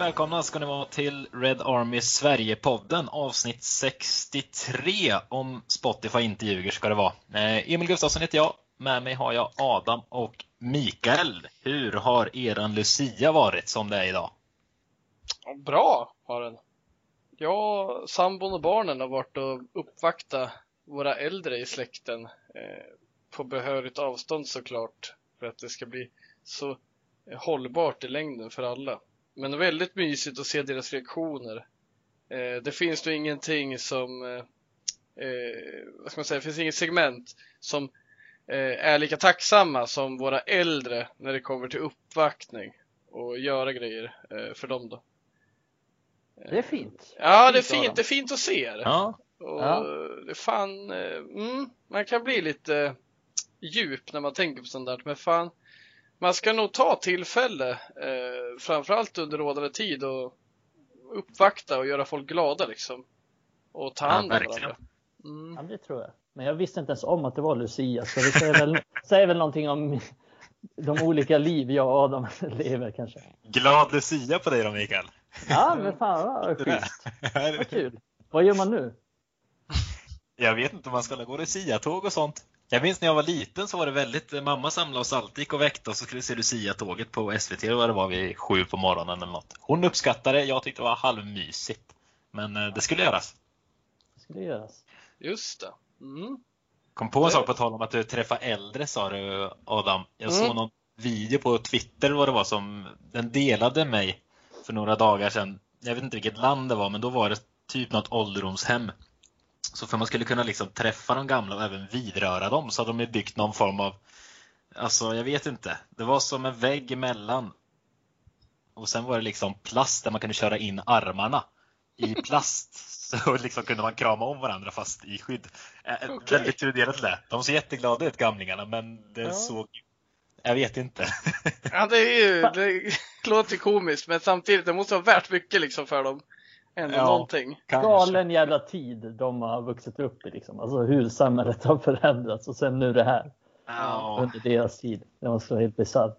Varmt välkomna ska ni vara till Red Army Sverige-podden avsnitt 63 om Spotify inte ljuger ska det vara. Eh, Emil Gustafsson heter jag. Med mig har jag Adam och Mikael. Hur har eran Lucia varit som det är idag? Bra har den. Jag, sambon och barnen har varit och uppvaktat våra äldre i släkten eh, på behörigt avstånd såklart för att det ska bli så eh, hållbart i längden för alla. Men väldigt mysigt att se deras reaktioner. Eh, det finns nog ingenting som, eh, eh, vad ska man säga, det finns inget segment som eh, är lika tacksamma som våra äldre när det kommer till uppvaktning och göra grejer eh, för dem då. Det är fint. Ja, det är fint. Det är fint att se det. Ja, Och Ja. det fan, eh, mm, man kan bli lite djup när man tänker på sånt där. Men fan, man ska nog ta tillfälle, eh, framförallt under rådande tid och uppvakta och göra folk glada liksom. Och ta Ja, hand om verkligen. varandra. Mm. Ja, det tror jag. Men jag visste inte ens om att det var Lucia, så det säger väl, säger väl någonting om de olika liv jag och Adam lever kanske. glad Lucia på dig då Mikael. Ja, men fan vad schysst. Vad jag kul. Vad gör man nu? vet inte om man ska gå Lucia-tåg och sånt. Jag minns när jag var liten så var det väldigt, mamma samlade oss alltid, gick och väckte oss och skulle se Lucia-tåget på SVT, vad det var vid sju på morgonen eller något. Hon uppskattade det, jag tyckte det var halvmysigt. Men eh, det skulle göras. Det skulle göras. Just det. Mm. Kom på en Det- sak på tal om att du träffar äldre sa du Adam. Jag såg Mm. någon video på Twitter vad det var som den delade mig för några dagar sedan. Jag vet inte vilket land det var men då var det typ något ålderdomshem. Så för man skulle kunna liksom träffa de gamla och även vidröra dem så hade de byggt någon form av Alltså jag vet inte. Det var som en vägg emellan. Och sen var det liksom plast där man kunde köra in armarna i plast. Så liksom kunde man krama om varandra fast i skydd. Okej. Väldigt tudelat det. De ser jätteglada ut gamlingarna men det Ja. såg Jag vet inte. Ja, det är ju, det låter komiskt men samtidigt, det måste vara värt mycket liksom för dem. Ändå Ja. någonting. Galen jävla tid de har vuxit upp i liksom. Alltså hur samhället har förändrats och sen nu det här Ja, under deras tid. Det måste vara helt bisarrt.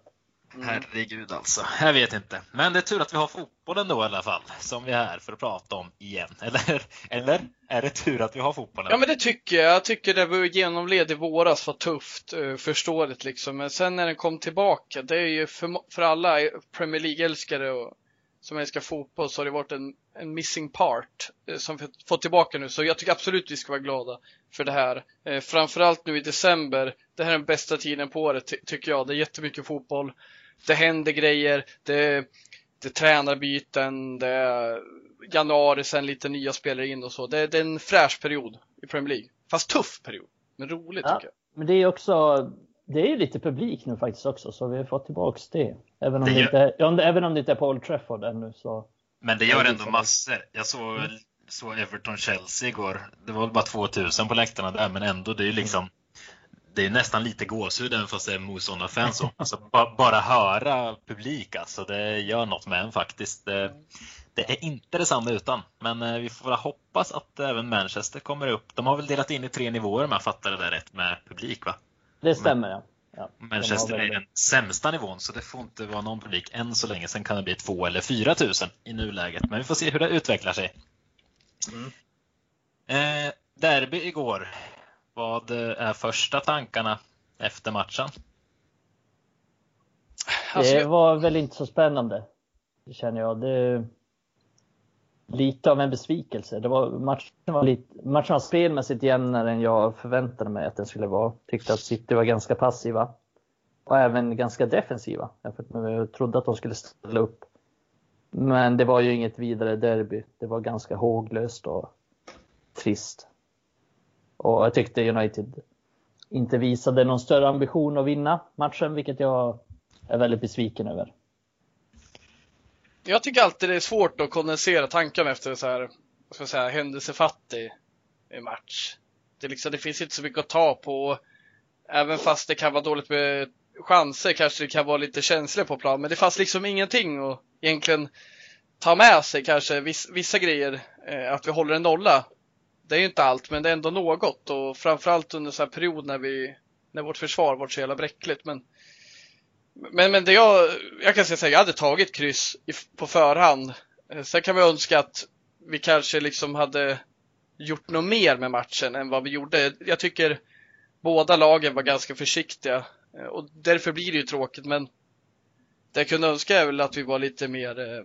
Mm. herregud alltså. Jag vet inte. Men det är tur att vi har fotbollen då i alla fall. Som vi är här för att prata om igen. Eller, eller är det tur att vi har fotbollen? Ja men det tycker jag. Jag tycker det vi genomled i våras var tufft, eh, förståeligt liksom. Men sen när den kom tillbaka, det är ju för, för alla Premier League-älskare och som älskar fotboll så har det varit en, en missing part eh, som vi fått tillbaka nu. Så jag tycker absolut vi ska vara glada för det här. Eh, framförallt nu i december. Det här är den bästa tiden på året ty- tycker jag. Det är jättemycket fotboll. Det händer grejer. Det, det är tränarbyten. Det är januari sen lite nya spelare in och så. Det, det är en fräsch period i Premier League. Fast tuff period. Men roligt Ja. tycker jag. Men det är också, det är ju lite publik nu faktiskt också, så vi har fått tillbaks det. Även om Det det, inte, det, även om det inte är på Old Trafford ännu så. Men det gör ändå massor. Jag såg, såg Everton-Chelsea igår. Det var väl bara 2000 på läktarna där, men ändå, det är ju liksom det är nästan lite gåshud även fast det är motståndarfans. Alltså, ba, bara höra publik alltså, det gör något med en faktiskt. Det, det är inte detsamma utan. Men eh, vi får väl hoppas att även Manchester kommer upp. De har väl delat in i tre nivåer om jag fattar det där rätt med publik va? Det stämmer ja. Ja. de Manchester väl- är den sämsta nivån så det får inte vara någon publik än så länge. Sen kan det bli två eller fyra tusen i nuläget. Men vi får se hur det utvecklar sig. Eh, derby igår. Vad är första tankarna efter matchen? Alltså, det var väl inte så spännande. Känner jag. Det lite av en besvikelse. Det var, matchen, var lite, matchen var spelmässigt jämnare än jag förväntade mig att den skulle vara. Tyckte att City var ganska passiva. Och även ganska defensiva. Jämfört med vad jag trodde att de skulle ställa upp. Men det var ju inget vidare derby. Det var ganska håglöst och trist. Och jag tyckte United inte visade någon större ambition att vinna matchen, vilket jag är väldigt besviken över. Jag tycker alltid det är svårt att kondensera tankarna efter en så här, vad ska jag säga, händelsefattig eh, match. Det, liksom, det finns inte så mycket att ta på. Även fast det kan vara dåligt med chanser kanske det kan vara lite känsligt på plan. Men det fanns liksom ingenting att egentligen ta med sig kanske. Vissa, vissa grejer, eh, att vi håller en nolla. Det är ju inte allt, men det är ändå något. Och framförallt under så här period när vi, när vårt försvar varit så jävla bräckligt. Men men, men det jag, jag kan säga så här, jag hade tagit kryss på förhand. Eh, sen kan vi önska att vi kanske liksom hade gjort något mer med matchen än vad vi gjorde. Jag tycker båda lagen var ganska försiktiga eh, och därför blir det ju tråkigt men det jag kunde önska är väl att vi var lite mer eh,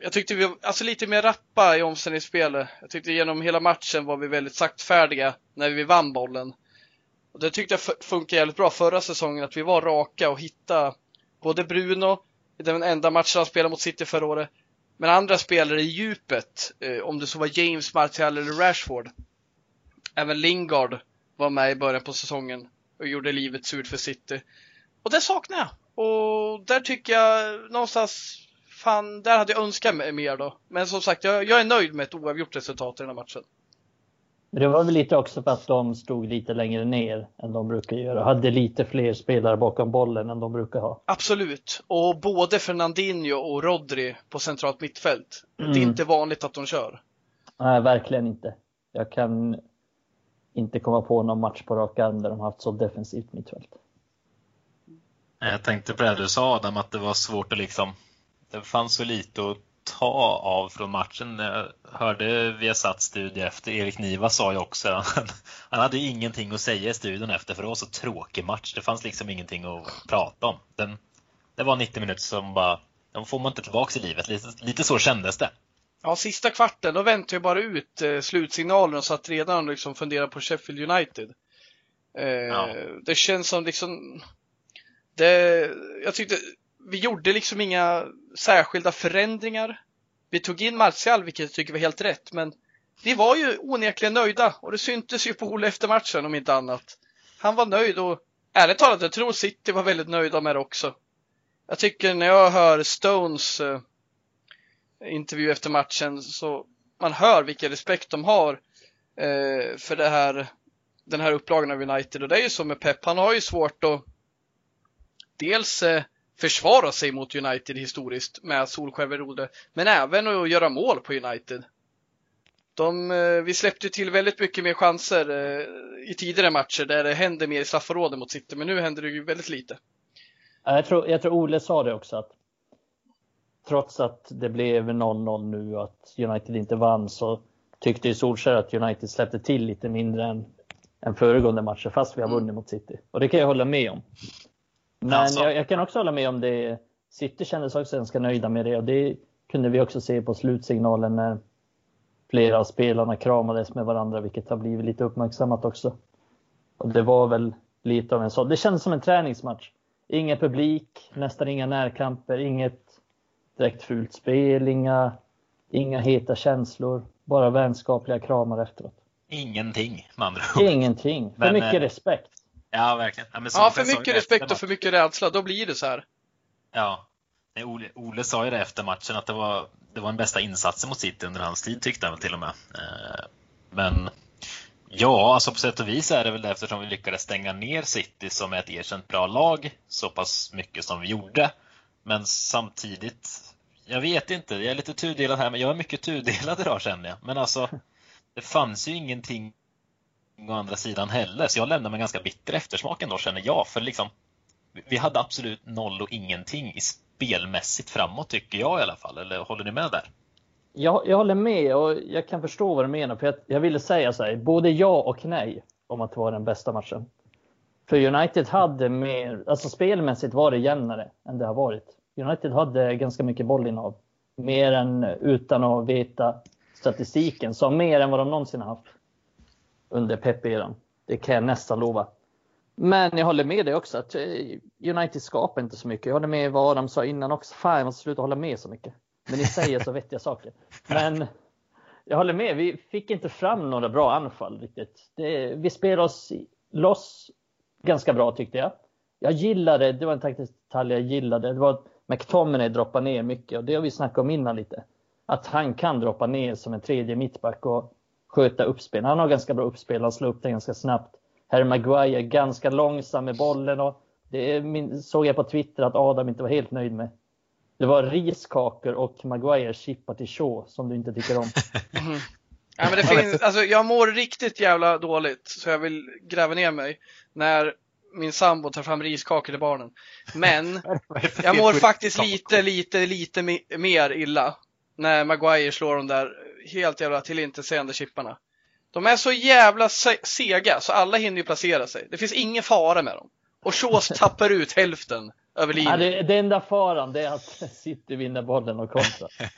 jag tyckte vi var alltså lite mer rappa i omställningsspelet. Jag tyckte genom hela matchen var vi väldigt saktfärdiga när vi vann bollen. Och det tyckte jag funkade jävligt bra förra säsongen, att vi var raka och hittade både Bruno, i den enda matchen han spelade mot City förra året, men andra spelare i djupet, eh, om det så var James, Martial eller Rashford. Även Lingard var med i början på säsongen och gjorde livet surt för City. Och det saknar jag. Och där tycker jag någonstans, fan, där hade jag önskat mig mer då. Men som sagt, jag, jag är nöjd med ett oavgjort resultat i den här matchen. Men det var väl lite också för att de stod lite längre ner än de brukar göra. Hade lite fler spelare bakom bollen än de brukar ha. Absolut. Och både Fernandinho och Rodri på centralt mittfält. Mm. Det är mm. inte vanligt att de kör. Nej, verkligen inte. Jag kan inte komma på någon match på rak arm där de haft så defensivt mittfält. Jag tänkte på det du sa Adam, att det var svårt att liksom Det fanns så lite att ta av från matchen. Jag hörde vi har satt studie efter. Erik Niva sa ju också han, han hade ingenting att säga i studion efter för det var så tråkig match. Det fanns liksom ingenting att prata om. Den, det var 90 minuter som bara, de får man inte tillbaka i livet. Lite, lite så kändes det. Ja, sista kvarten, då väntade jag bara ut eh, slutsignalen och satt redan och liksom funderade på Sheffield United. Eh, ja. Det känns som liksom, det, jag tyckte vi gjorde liksom inga särskilda förändringar. Vi tog in Martial, vilket jag tycker var helt rätt, men vi var ju onekligen nöjda och det syntes ju på Ole efter matchen om inte annat. Han var nöjd och ärligt talat, jag tror City var väldigt nöjda med det också. Jag tycker när jag hör Stones eh, intervju efter matchen så man hör vilken respekt de har eh, för det här, den här upplagan av United och det är ju så med Pep, han har ju svårt att dels eh, försvara sig mot United historiskt med Solskjaer men även att göra mål på United. De, eh, vi släppte till väldigt mycket mer chanser eh, i tidigare matcher där det händer mer i straffområdet mot City, men nu händer det ju väldigt lite. Jag tror, jag tror Ole sa det också att trots att det blev 0-0 nu och att United inte vann så tyckte ju Solskjaer att United släppte till lite mindre än, än föregående matcher fast vi har mm. vunnit mot City. Och det kan jag hålla med om. Men alltså. jag, jag, kan också hålla med om det. City kändes också ganska nöjda med det och det kunde vi också se på slutsignalen när flera av spelarna kramades med varandra, vilket har blivit lite uppmärksammat också. Och det var väl lite av en så. Det kändes som en träningsmatch. Ingen publik, nästan inga närkamper, inget direkt fult spel, inga, inga heta känslor, bara vänskapliga kramar efteråt. Ingenting med andra ord. Ingenting. För Men, mycket eh, respekt. Ja, verkligen. Ja, ja för mycket respekt och för mycket rädsla, då blir det så här. Ja. Ole, Ole sa ju det efter matchen att det var, det var den bästa insatsen mot City under hans tid tyckte han till och med. Eh, men ja, alltså på sätt och vis är det väl det eftersom vi lyckades stänga ner City som är ett erkänt bra lag så pass mycket som vi gjorde. Men samtidigt, jag vet inte, jag är lite tudelad här, men jag är mycket tudelad idag känner jag. Men alltså, det fanns ju ingenting å andra sidan heller. Så jag lämnar med ganska bitter eftersmak ändå känner jag. För liksom, vi hade absolut noll och ingenting i spelmässigt framåt tycker jag i alla fall. Eller håller ni med där? Jag, jag håller med och jag kan förstå vad du menar. För jag, jag ville säga så här, både ja och nej om att det var den bästa matchen. För United hade mer, alltså spelmässigt var det jämnare än det har varit. United hade ganska mycket bollinnehav. Mer än utan att veta statistiken, så mer än vad de någonsin har haft under Pep-eran. Det kan jag nästan lova. Men jag håller med dig också att eh, United skapar inte så mycket. Jag håller med vad Adam sa innan också. Fan, jag måste sluta hålla med så mycket. Men ni säger så vettiga saker. Men jag håller med. Vi fick inte fram några bra anfall riktigt. Det, vi spelade oss loss ganska bra tyckte jag. Jag gillade, det var en taktisk detalj jag gillade. Det var att McTominay droppade ner mycket och det har vi snackat om innan lite. Att han kan droppa ner som en tredje mittback och sköta uppspel. Han har ganska bra uppspel, han slår upp det ganska snabbt. Harry Maguire ganska långsam med bollen och det såg jag på Twitter att Adam inte var helt nöjd med. Det var riskakor och Maguire chippar till Shaw som du inte tycker om. Mm. Ja, men det finns, alltså, jag mår riktigt jävla dåligt så jag vill gräva ner mig. När min sambo tar fram riskakor till barnen. Men jag mår faktiskt lite, lite, lite mer illa när Maguire slår de där helt jävla tillintetsägande chipparna. De är så jävla sega så alla hinner ju placera sig. Det finns ingen fara med dem. Och Shaws tappar ut hälften över linjen. Ja, det, det enda faran det är att City vinner bollen och kontrar.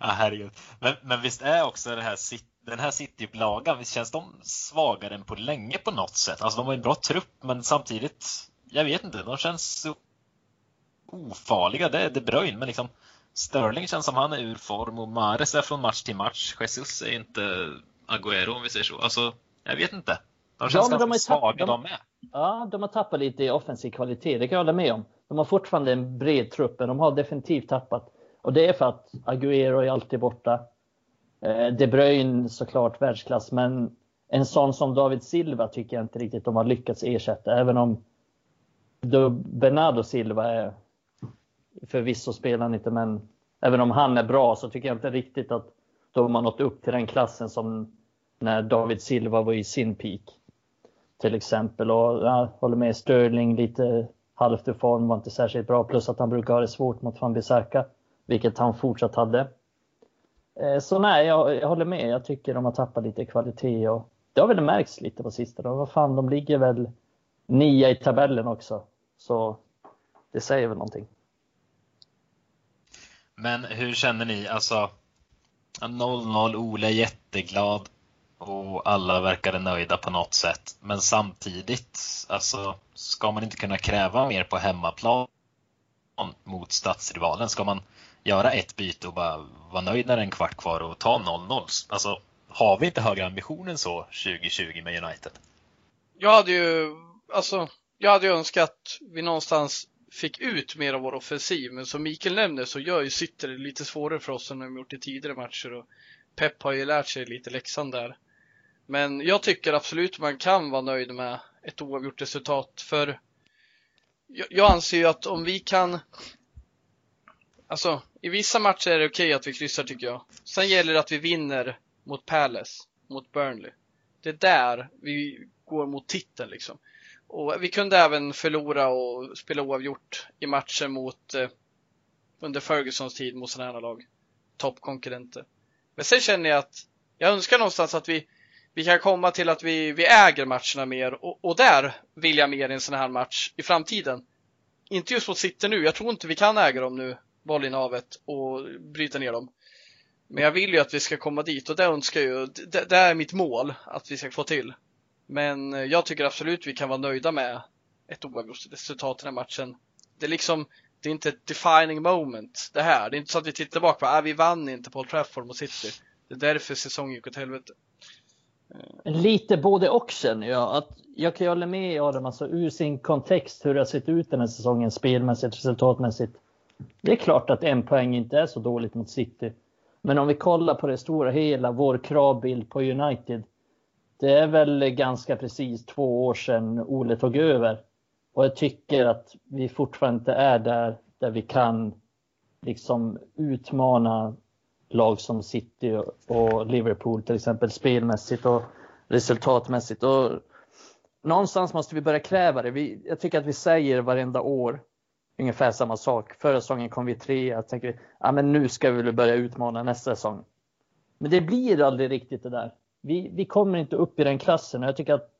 ja, herregud. Men, men visst är också det här, den här City-upplagan, visst känns de svagare än på länge på något sätt? Alltså de har en bra trupp, men samtidigt, jag vet inte, de känns så ofarliga. Det är De Bruyne, men liksom Sterling känns som han är ur form och Mares är från match till match. Jesus är inte Agüero om vi säger så. Alltså, jag vet inte. De känns ja, ganska de svaga de, de med. Ja, de har tappat lite i offensiv kvalitet, det kan jag hålla med om. De har fortfarande en bred trupp, men de har definitivt tappat. Och det är för att Agüero är alltid borta. Eh, De Bruyne såklart världsklass, men en sån som David Silva tycker jag inte riktigt de har lyckats ersätta, även om Bernardo Silva är förvisso spelar han inte, men även om han är bra så tycker jag inte riktigt att de har nått upp till den klassen som när David Silva var i sin peak. Till exempel. Och jag håller med Sterling lite halvt i form, var inte särskilt bra. Plus att han brukar ha det svårt mot van Bissaka, vilket han fortsatt hade. Eh, så nej, jag, jag, håller med. Jag tycker de har tappat lite kvalitet och det har väl märkts lite på sistone. Vad fan, de ligger väl nia i tabellen också. Så det säger väl någonting. Men hur känner ni? Alltså 0-0, Ole är jätteglad och alla verkade nöjda på något sätt. Men samtidigt, alltså ska man inte kunna kräva mer på hemmaplan mot stadsrivalen? Ska man göra ett byte och bara vara nöjd när det är en kvart kvar och ta 0-0? Alltså, har vi inte högre ambition än så 2020 med United? Jag hade ju, alltså, jag hade ju önskat vi någonstans fick ut mer av vår offensiv. Men som Mikael nämner så gör ju Sitter det lite svårare för oss än de gjort i tidigare matcher och Pep har ju lärt sig lite läxan där. Men jag tycker absolut man kan vara nöjd med ett oavgjort resultat för jag, anser ju att om vi kan Alltså, i vissa matcher är det okej okay att vi kryssar tycker jag. Sen gäller det att vi vinner mot Palace, mot Burnley. Det är där vi går mot titeln liksom. Och vi kunde även förlora och spela oavgjort i matcher mot eh, under Fergusons tid mot sådana här lag. Toppkonkurrenter. Men sen känner jag att jag önskar någonstans att vi, vi kan komma till att vi, vi äger matcherna mer och, och där vill jag mer i en sån här match i framtiden. Inte just mot City nu, jag tror inte vi kan äga dem nu, bollinnehavet och bryta ner dem. Men jag vill ju att vi ska komma dit och det önskar jag ju, det, det är mitt mål att vi ska få till. Men eh, jag tycker absolut vi kan vara nöjda med ett oavgjort resultat i den här matchen. Det är liksom, det är inte ett defining moment det här. Det är inte så att vi tittar tillbaka på, ah, äh, vi vann inte på Old Trafford mot City. Det är därför säsongen gick åt helvete. Eh, lite både och känner jag. Att jag kan hålla med Adam, alltså ur sin kontext hur det har sett ut den här säsongen spelmässigt, resultatmässigt. Det är klart att en poäng inte är så dåligt mot City. Men om vi kollar på det stora hela, vår kravbild på United det är väl ganska precis två år sedan Ole tog över. Och jag tycker att vi fortfarande inte är där, där vi kan liksom utmana lag som City och Liverpool till exempel spelmässigt och resultatmässigt. Och någonstans måste vi börja kräva det. Vi, jag tycker att vi säger varenda år ungefär samma sak. Förra säsongen kom vi tre. Jag tänker, ja men nu ska vi väl börja utmana nästa säsong. Men det blir aldrig riktigt det där vi, vi kommer inte upp i den klassen och jag tycker att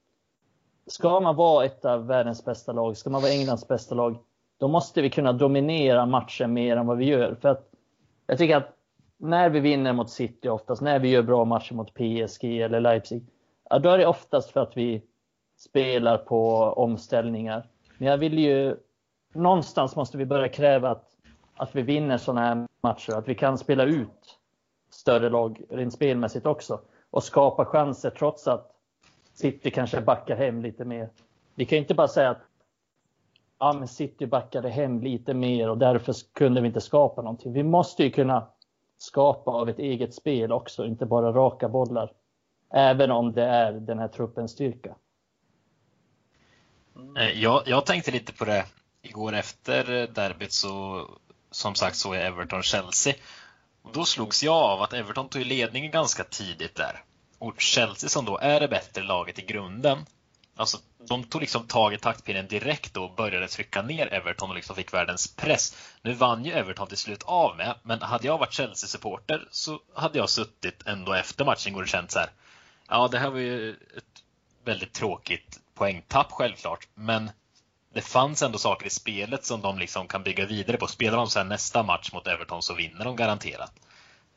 ska man vara ett av världens bästa lag, ska man vara Englands bästa lag, då måste vi kunna dominera matchen mer än vad vi gör. För att jag tycker att när vi vinner mot City oftast, när vi gör bra matcher mot PSG eller Leipzig, ja, då är det oftast för att vi spelar på omställningar. Men jag vill ju, någonstans måste vi börja kräva att, att vi vinner sådana här matcher, att vi kan spela ut större lag rent spelmässigt också och skapa chanser trots att City kanske backar hem lite mer. Vi kan inte bara säga att ja, men City backade hem lite mer och därför kunde vi inte skapa någonting. Vi måste ju kunna skapa av ett eget spel också, inte bara raka bollar. Även om det är den här truppens styrka. Eh, jag, jag tänkte lite på det igår efter eh, derbyt så som sagt så är Everton-Chelsea och då slogs jag av att Everton tog ledningen ganska tidigt där. Och Chelsea som då är det bättre laget i grunden Alltså, de tog liksom tag i taktpinnen direkt och började trycka ner Everton och liksom fick världens press. Nu vann ju Everton till slut av med, men hade jag varit Chelsea-supporter så hade jag suttit ändå efter matchen och känt så här. Ja, det här var ju ett väldigt tråkigt poängtapp självklart, men det fanns ändå saker i spelet som de liksom kan bygga vidare på. Spelar de sen nästa match mot Everton så vinner de garanterat.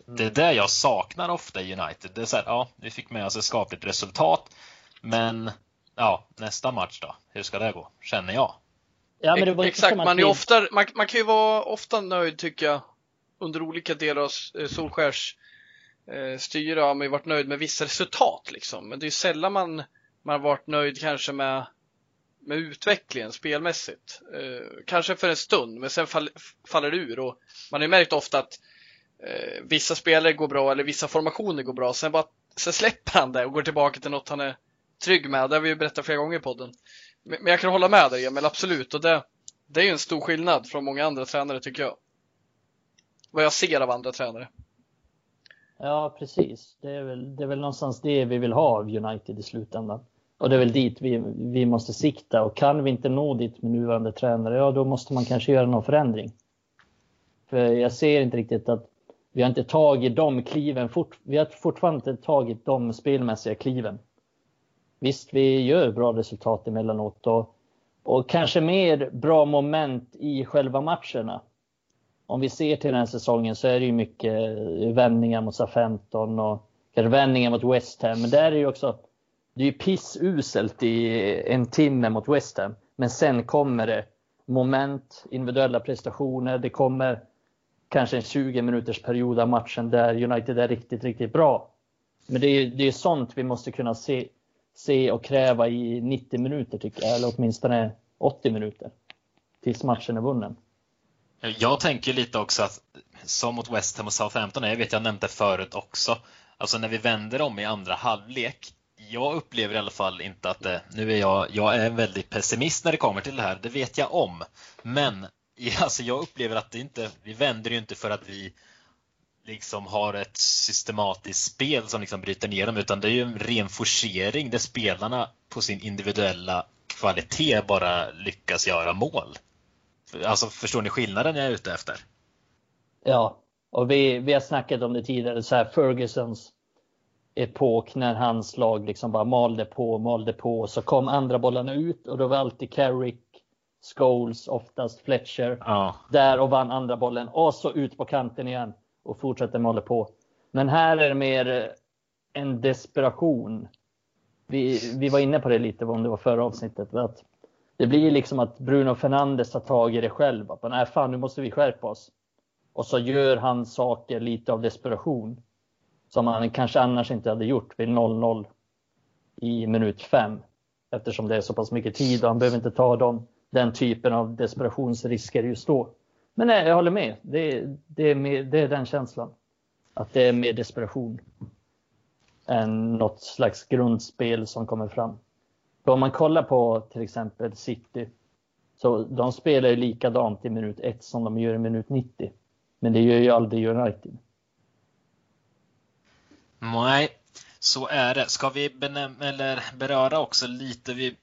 Det är det jag saknar ofta i United. Det är så här, ja, vi fick med oss ett skapligt resultat, men ja, nästa match då? Hur ska det gå? Känner jag. Ja, men det var Exakt, man, är ofta, man, man, kan ju vara ofta nöjd tycker jag under olika delar av eh, Solskärs eh, styre har man ju varit nöjd med vissa resultat liksom. Men det är sällan man, man har varit nöjd kanske med, med utvecklingen spelmässigt. Eh, kanske för en stund, men sen fall, faller det ur och man har ju märkt ofta att eh, vissa spelare går bra eller vissa formationer går bra. Sen, bara, sen släpper han det och går tillbaka till något han är trygg med. Det har vi ju berättat flera gånger i podden. Men jag kan hålla med dig Emil, absolut. Och det, det är ju en stor skillnad från många andra tränare tycker jag. Vad jag ser av andra tränare. Ja, precis. Det är väl, det är väl någonstans det vi vill ha av United i slutändan. Och det är väl dit vi, vi måste sikta. Och kan vi inte nå dit med nuvarande tränare, ja då måste man kanske göra någon förändring. För jag ser inte riktigt att vi har inte tagit de kliven, fort, vi har fortfarande inte tagit de spelmässiga kliven Visst, vi gör bra resultat emellanåt och, och kanske mer bra moment i själva matcherna. Om vi ser till den här säsongen så är det ju mycket vändningar mot SA-15 och kanske vändningar mot West Ham. Men där är ju också, det är ju pissuselt i en timme mot West Ham. Men sen kommer det moment, individuella prestationer, det kommer kanske en 20 minuters period av matchen där United är riktigt, riktigt bra. Men det är, det är sånt vi måste kunna se, se och kräva i 90 minuter tycker jag, eller åtminstone 80 minuter. Tills matchen är vunnen. Jag tänker lite också att, som mot West Ham och Southampton, jag vet jag nämnt det förut också, alltså när vi vänder om i andra halvlek, jag upplever i alla fall inte att det, nu är jag, jag är en väldigt pessimist när det kommer till det här, det vet jag om. Men alltså jag upplever att det inte, vi vänder ju inte för att vi liksom har ett systematiskt spel som liksom bryter ner dem utan det är ju en ren forcering där spelarna på sin individuella kvalitet bara lyckas göra mål. Alltså förstår ni skillnaden jag är ute efter? Ja, och vi, vi har snackat om det tidigare, så här Fergusons epok när hans lag liksom bara malde på, malde på. Så kom andra bollarna ut och då var alltid Carrick, Scholes, oftast Fletcher ja. där och vann andra bollen och så ut på kanten igen och fortsätter hålla på. Men här är det mer en desperation. Vi, vi var inne på det lite om det var förra avsnittet. Att det blir liksom att Bruno Fernandes tar tag i det själv. Att nej, fan, nu måste vi skärpa oss. Och så gör han saker lite av desperation. Som han kanske annars inte hade gjort vid 0-0 i minut 5. Eftersom det är så pass mycket tid och han behöver inte ta dem, den typen av desperationsrisker just då. Men nej, jag håller med. Det, det, är med, det är den känslan. Att det är mer desperation än något slags grundspel som kommer fram. För om man kollar på till exempel City, så de spelar ju likadant i minut 1 som de gör i minut 90. Men det gör ju aldrig United. Nej, så är det. Ska vi benäm- eller beröra också lite, vi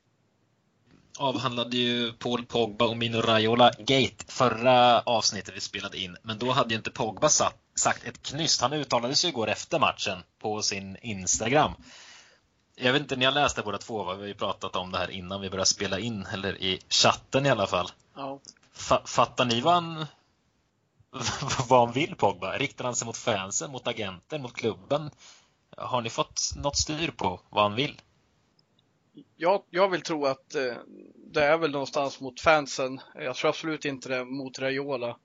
avhandlade ju Paul Pogba och Mino Raiola Gate förra avsnittet vi spelade in. Men då hade ju inte Pogba satt, sagt ett knyst. Han uttalade sig igår efter matchen på sin Instagram. Jag vet inte, ni har läst det båda två va? Vi har ju pratat om det här innan vi började spela in, eller i chatten i alla fall. Ja. Fattar ni vad han, vad han vill Pogba? Riktar han sig mot fansen, mot agenten, mot klubben? Har ni fått något styr på vad han vill? jag, jag vill tro att eh, det är väl någonstans mot fansen. Jag tror absolut inte det är mot Raiola.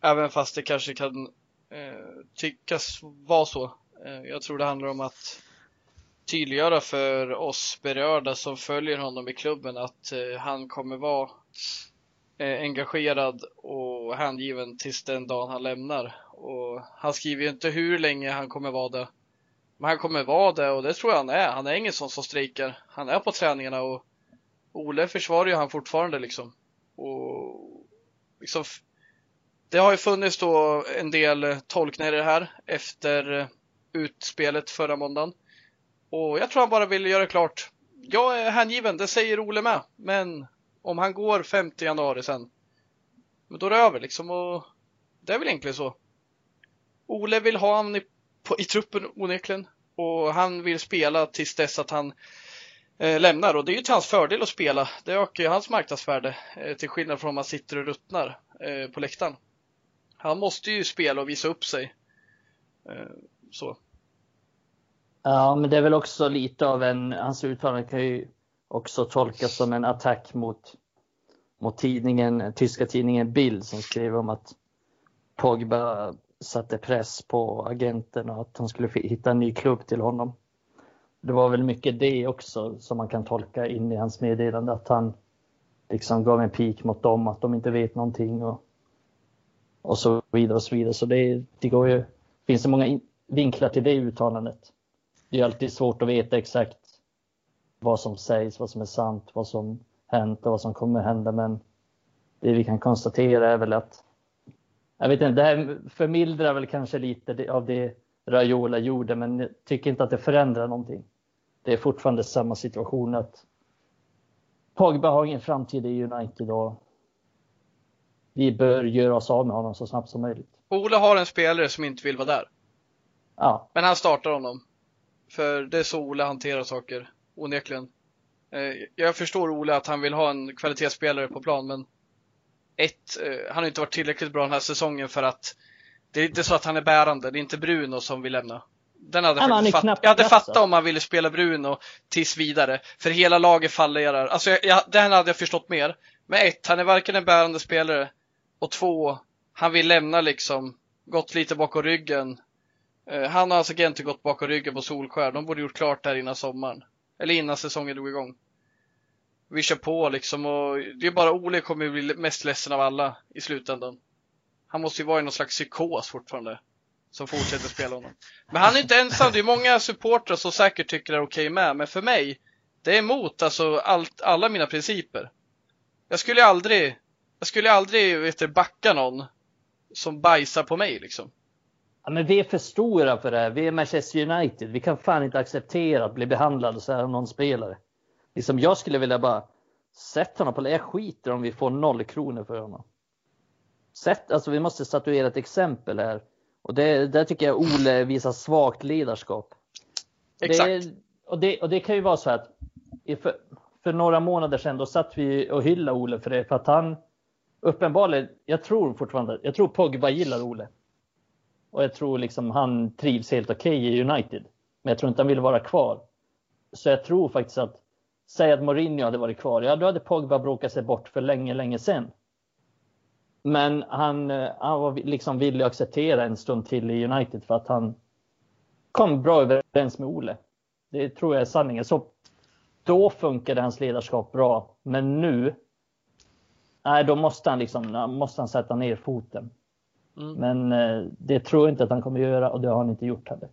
Även fast det kanske kan eh, tyckas vara så. Eh, jag tror det handlar om att tydliggöra för oss berörda som följer honom i klubben att eh, han kommer vara eh, engagerad och hängiven tills den dagen han lämnar. Och han skriver ju inte hur länge han kommer vara det. Men han kommer vara det och det tror jag han är. Han är ingen sån som strejkar. Han är på träningarna och Ole försvarar ju han fortfarande liksom. Och liksom, det har ju funnits då en del tolkningar i det här efter eh, utspelet förra måndagen. Och jag tror han bara vill göra klart jag är hängiven, det säger Ole med. Men om han går 5 januari sen, men då är det över liksom och det är väl egentligen så. Ole vill ha honom i, på, i truppen onekligen och han vill spela tills dess att han eh, lämnar och det är ju till hans fördel att spela. Det ökar ju hans marknadsvärde eh, till skillnad från om man sitter och ruttnar eh, på läktaren. Han måste ju spela och visa upp sig. Eh, så. Ja, men det är väl också lite av en, hans uttalande kan ju också tolkas som en attack mot, mot tidningen, tyska tidningen Bild som skrev om att Pogba satte press på agenten och att han skulle hitta en ny klubb till honom. Det var väl mycket det också som man kan tolka in i hans meddelande att han liksom gav en pik mot dem att de inte vet någonting och, och så vidare och så vidare. Så det, det går ju, finns så många in, vinklar till det uttalandet. Det är alltid svårt att veta exakt vad som sägs, vad som är sant, vad som hänt och vad som kommer hända. Men det vi kan konstatera är väl att jag vet inte, det här förmildrar väl kanske lite av det Raiola gjorde, men jag tycker inte att det förändrar någonting. Det är fortfarande samma situation att Pogba har ingen framtid i United och vi bör göra oss av med honom så snabbt som möjligt. Ole har en spelare som inte vill vara där. Ja. Men han startar honom. För det är så Ole hanterar saker, onekligen. Eh, jag förstår Ole att han vill ha en kvalitetsspelare på plan, men ett, eh, han har inte varit tillräckligt bra den här säsongen för att det är inte så att han är bärande. Det är inte Bruno som vill lämna. Den hade Han är fatt, jag hade fattat om han ville spela Bruno tills vidare. För hela laget fallerar. Alltså, jag, jag, den hade jag förstått mer. Men ett, han är varken en bärande spelare. Och två, han vill lämna liksom. Gått lite bakom ryggen. Eh, han och hans agent har gått bakom ryggen på Solskär. De borde gjort klart det här innan sommaren. Eller innan säsongen drog igång. Vi kör på liksom och det är bara Ole kommer ju bli mest ledsen av alla i slutändan. Han måste ju vara i någon slags psykos fortfarande. Som fortsätter spela honom. Men han är inte ensam. Det är många supportrar som säkert tycker det är okej med. Men för mig, det är emot alltså allt, alla mina principer. Jag skulle aldrig, jag skulle aldrig vet du, backa någon som bajsar på mig liksom ja. Men vi är för stora för det här. Vi är Manchester United. Vi kan fan inte acceptera att bli behandlade så här av någon spelare. Liksom jag skulle vilja bara sätta honom på Jag skiter om vi får noll kronor för honom. Sätt, alltså vi måste statuera ett exempel här. Och det, där tycker jag Ole visar svagt ledarskap. Exakt. Det, och, det, och det kan ju vara så att för, för några månader sedan då satt vi och hyllade Ole för det. För att han uppenbarligen, jag tror fortfarande, jag tror Pogba gillar Ole. Och jag tror liksom han trivs helt okej i United. Men jag tror inte han vill vara kvar. Så jag tror faktiskt att, säg att Mourinho hade varit kvar, ja då hade Pogba bråkat sig bort för länge, länge sedan. Men han, eh, han var liksom villig att acceptera en stund till i United för att han kom bra överens med Ole. Det tror jag är sanningen. Så då funkade hans ledarskap bra. Men nu, nej, då måste han liksom, då måste han sätta ner foten. Mm. Men eh, det tror jag inte att han kommer göra och det har han inte gjort heller.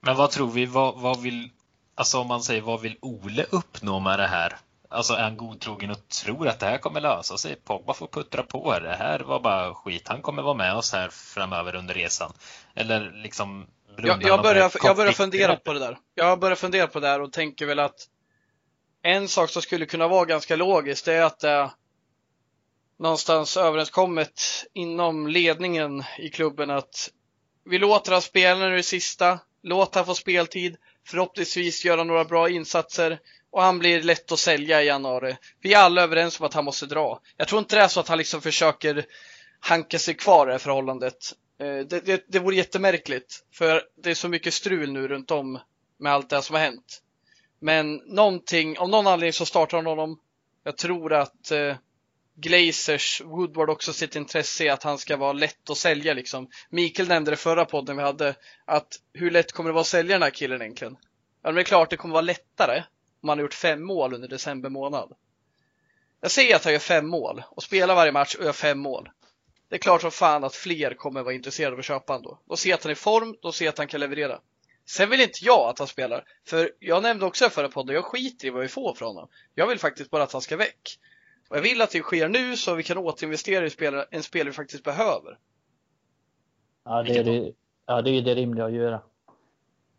Men vad tror vi, vad, vad vill, alltså om man säger vad vill Ole uppnå med det här? Alltså är han godtrogen och tror att det här kommer lösa sig? Pogba får puttra på. Det här var bara skit. Han kommer vara med oss här framöver under resan. Eller liksom Jag, jag, börjar, jag börjar fundera på det där. Jag börjar fundera på det där och tänker väl att en sak som skulle kunna vara ganska logiskt är att det är någonstans överenskommet inom ledningen i klubben att vi låter han spela nu det sista, låt han få speltid, förhoppningsvis göra några bra insatser och han blir lätt att sälja i januari. Vi är alla överens om att han måste dra. Jag tror inte det är så att han liksom försöker hanka sig kvar i det här förhållandet. Eh, det, det, det vore jättemärkligt, för det är så mycket strul nu runt om med allt det här som har hänt. Men någonting, av någon anledning så startar han honom. Jag tror att eh, Glazers, Woodward också sitt intresse i att han ska vara lätt att sälja liksom. Mikael nämnde det förra podden vi hade, att hur lätt kommer det vara att sälja den här killen egentligen? Ja, men det är klart det kommer vara lättare om han har gjort fem mål under december månad. Jag säger att han gör fem mål och spelar varje match och gör fem mål. Det är klart som fan att fler kommer vara intresserade av att köpa honom då. De ser jag att han är i form, då ser jag att han kan leverera. Sen vill inte jag att han spelar, för jag nämnde också i förra podden, jag skiter i vad vi får från honom. Jag vill faktiskt bara att han ska väck. Och jag vill att det sker nu så vi kan återinvestera i spelare, en spelare vi faktiskt behöver. Ja, det är, det, ja, det är det rimliga att göra.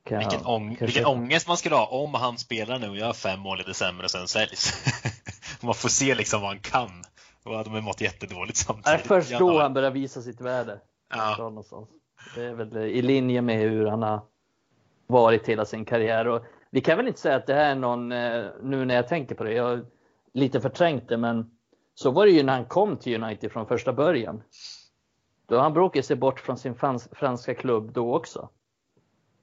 Kan jag- Vilken, ång vilken ångest man skulle ha om han spelar nu och gör fem mål i december och sen säljs. man får se liksom vad han kan. Och hade man mått jättedåligt Det är samtidigt. först då han börjar visa sitt värde. Ja. Det är väl i linje med hur han har varit hela sin karriär. Och vi kan väl inte säga att det här är någon, eh, nu när jag tänker på det, jag lite förträngt det, men så var det ju när han kom till United från första början. Då han bråkade sig bort från sin frans, franska klubb då också.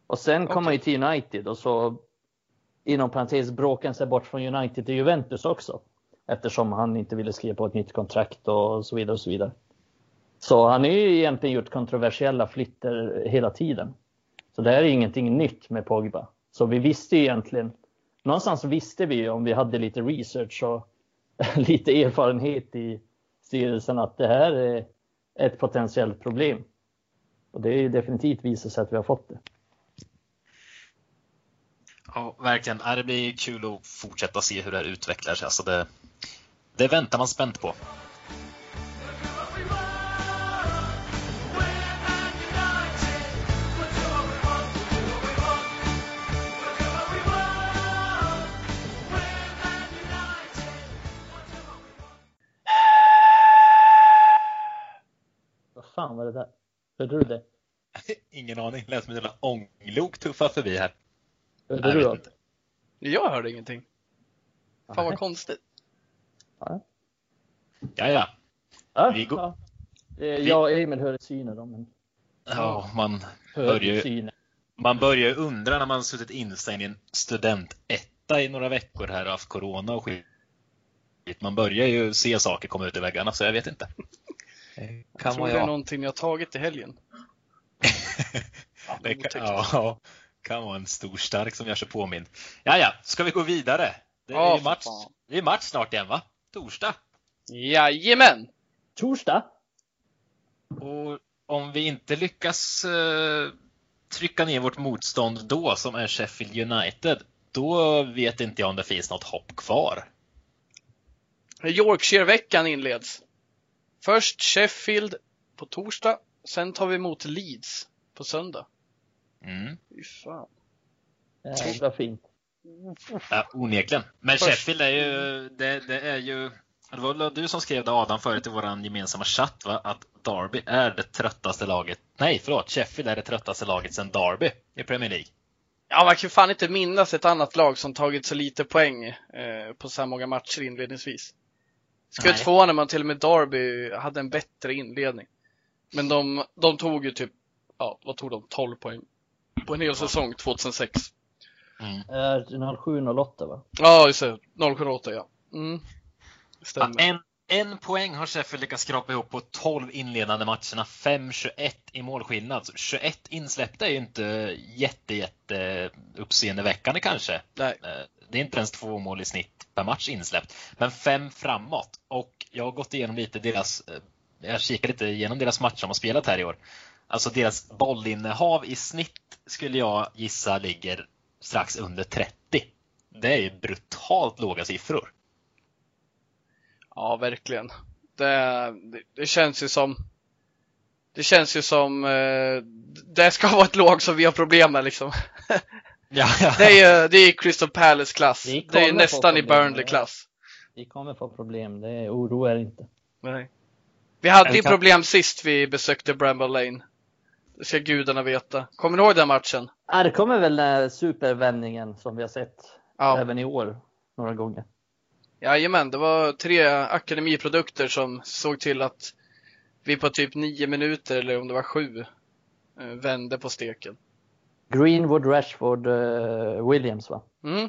Och sen kom Okej. han ju till United och så inom parentes bråkade han sig bort från United till Juventus också. Eftersom han inte ville skriva på ett nytt kontrakt och så vidare och så vidare. Så han har ju egentligen gjort kontroversiella flytter hela tiden. Så det här är ingenting nytt med Pogba. Så vi visste ju egentligen, någonstans visste vi ju om vi hade lite research och lite erfarenhet i styrelsen att det här är ett potentiellt problem. Och det är ju definitivt visat sig att vi har fått det. Ja, verkligen. Det blir kul att fortsätta se hur det här utvecklar sig. Alltså det, det väntar man spänt på. Fan var det där? Hörde du det? Ingen aning. Lät som jävla ånglok tuffa förbi här. Hörde Jag du det? inte. Jag hörde ingenting. Fan Nej. vad konstigt. Ja. Ja, ja. Vi går- ja. Jag och Emil hör syner då, men Ja, man hör börjar ju syner. Man börjar ju undra när man suttit instängd i en studentetta i några veckor här och haft corona och skit. Man börjar ju se saker komma ut i väggarna, så jag vet inte. Jag Kan tror vara det är jag. någonting jag tagit i helgen. Det otäckt. kan, ja, kan vara en stor stark som gör sig påmind. Ja, ja, ska vi gå vidare? Det är Ja, för match, fan. det är match snart igen, va? Torsdag. Jajamän! Torsdag? Och om vi inte lyckas eh, trycka ner vårt motstånd då, som är Sheffield United, då vet inte jag om det finns något hopp kvar. Yorkshire-veckan inleds. Först Sheffield på torsdag, sen tar vi emot Leeds på söndag. Mm. Fy fan. Jävla fint. Ja, onekligen. Men Först- Sheffield är ju, det, det är ju, det var du som skrev det Adam förut i vår gemensamma chatt va? Att Derby är det tröttaste laget, nej förlåt, Sheffield är det tröttaste laget sedan Derby i Premier League. Ja, man kan ju fan inte minnas ett annat lag som tagit så lite poäng eh, på så här många matcher inledningsvis. Skulle inte förvåna mig till och med Derby hade en bättre inledning. Men de, de tog ju typ, ja, vad tog de? 12 poäng på en hel säsong 2006. Mm. Eh, 0708 va? Ja, just det. 078 ja. Mm. Ja, en, en poäng har Sheffield lyckats skrapa ihop på 12 inledande matcherna, 5-21 i målskillnad. Så 21 insläppta är ju inte jätte, jätte uppseendeväckande kanske. Nej. Det är inte ens två mål i snitt per match insläppt. Men fem framåt. Och jag har gått igenom lite deras, eh, jag kikar lite igenom deras matcher de har spelat här i år. Alltså deras bollinnehav i snitt skulle jag gissa ligger strax under 30. Det är ju brutalt låga siffror. Ja, verkligen. Det, det, det känns ju som det känns ju som eh, det ska vara ett lag som vi har problem med liksom. Ja, ja. Det är det är Crystal Palace klass. Vi Det är nästan i problem, Burnley klass. Vi kommer få problem, det är inte. Nej. Vi hade ju kan- problem sist vi besökte Bramble Lane. Det ska gudarna veta. Kommer ni ihåg den matchen? Ah, det kommer väl eh, supervändningen som vi har sett Ja, även i år några gånger. jajamän. Det var tre akademiprodukter som såg till att vi på typ nio minuter, eller om det var sju, eh, vände på steken. Greenwood, Rashford, eh, Williams va? Mm.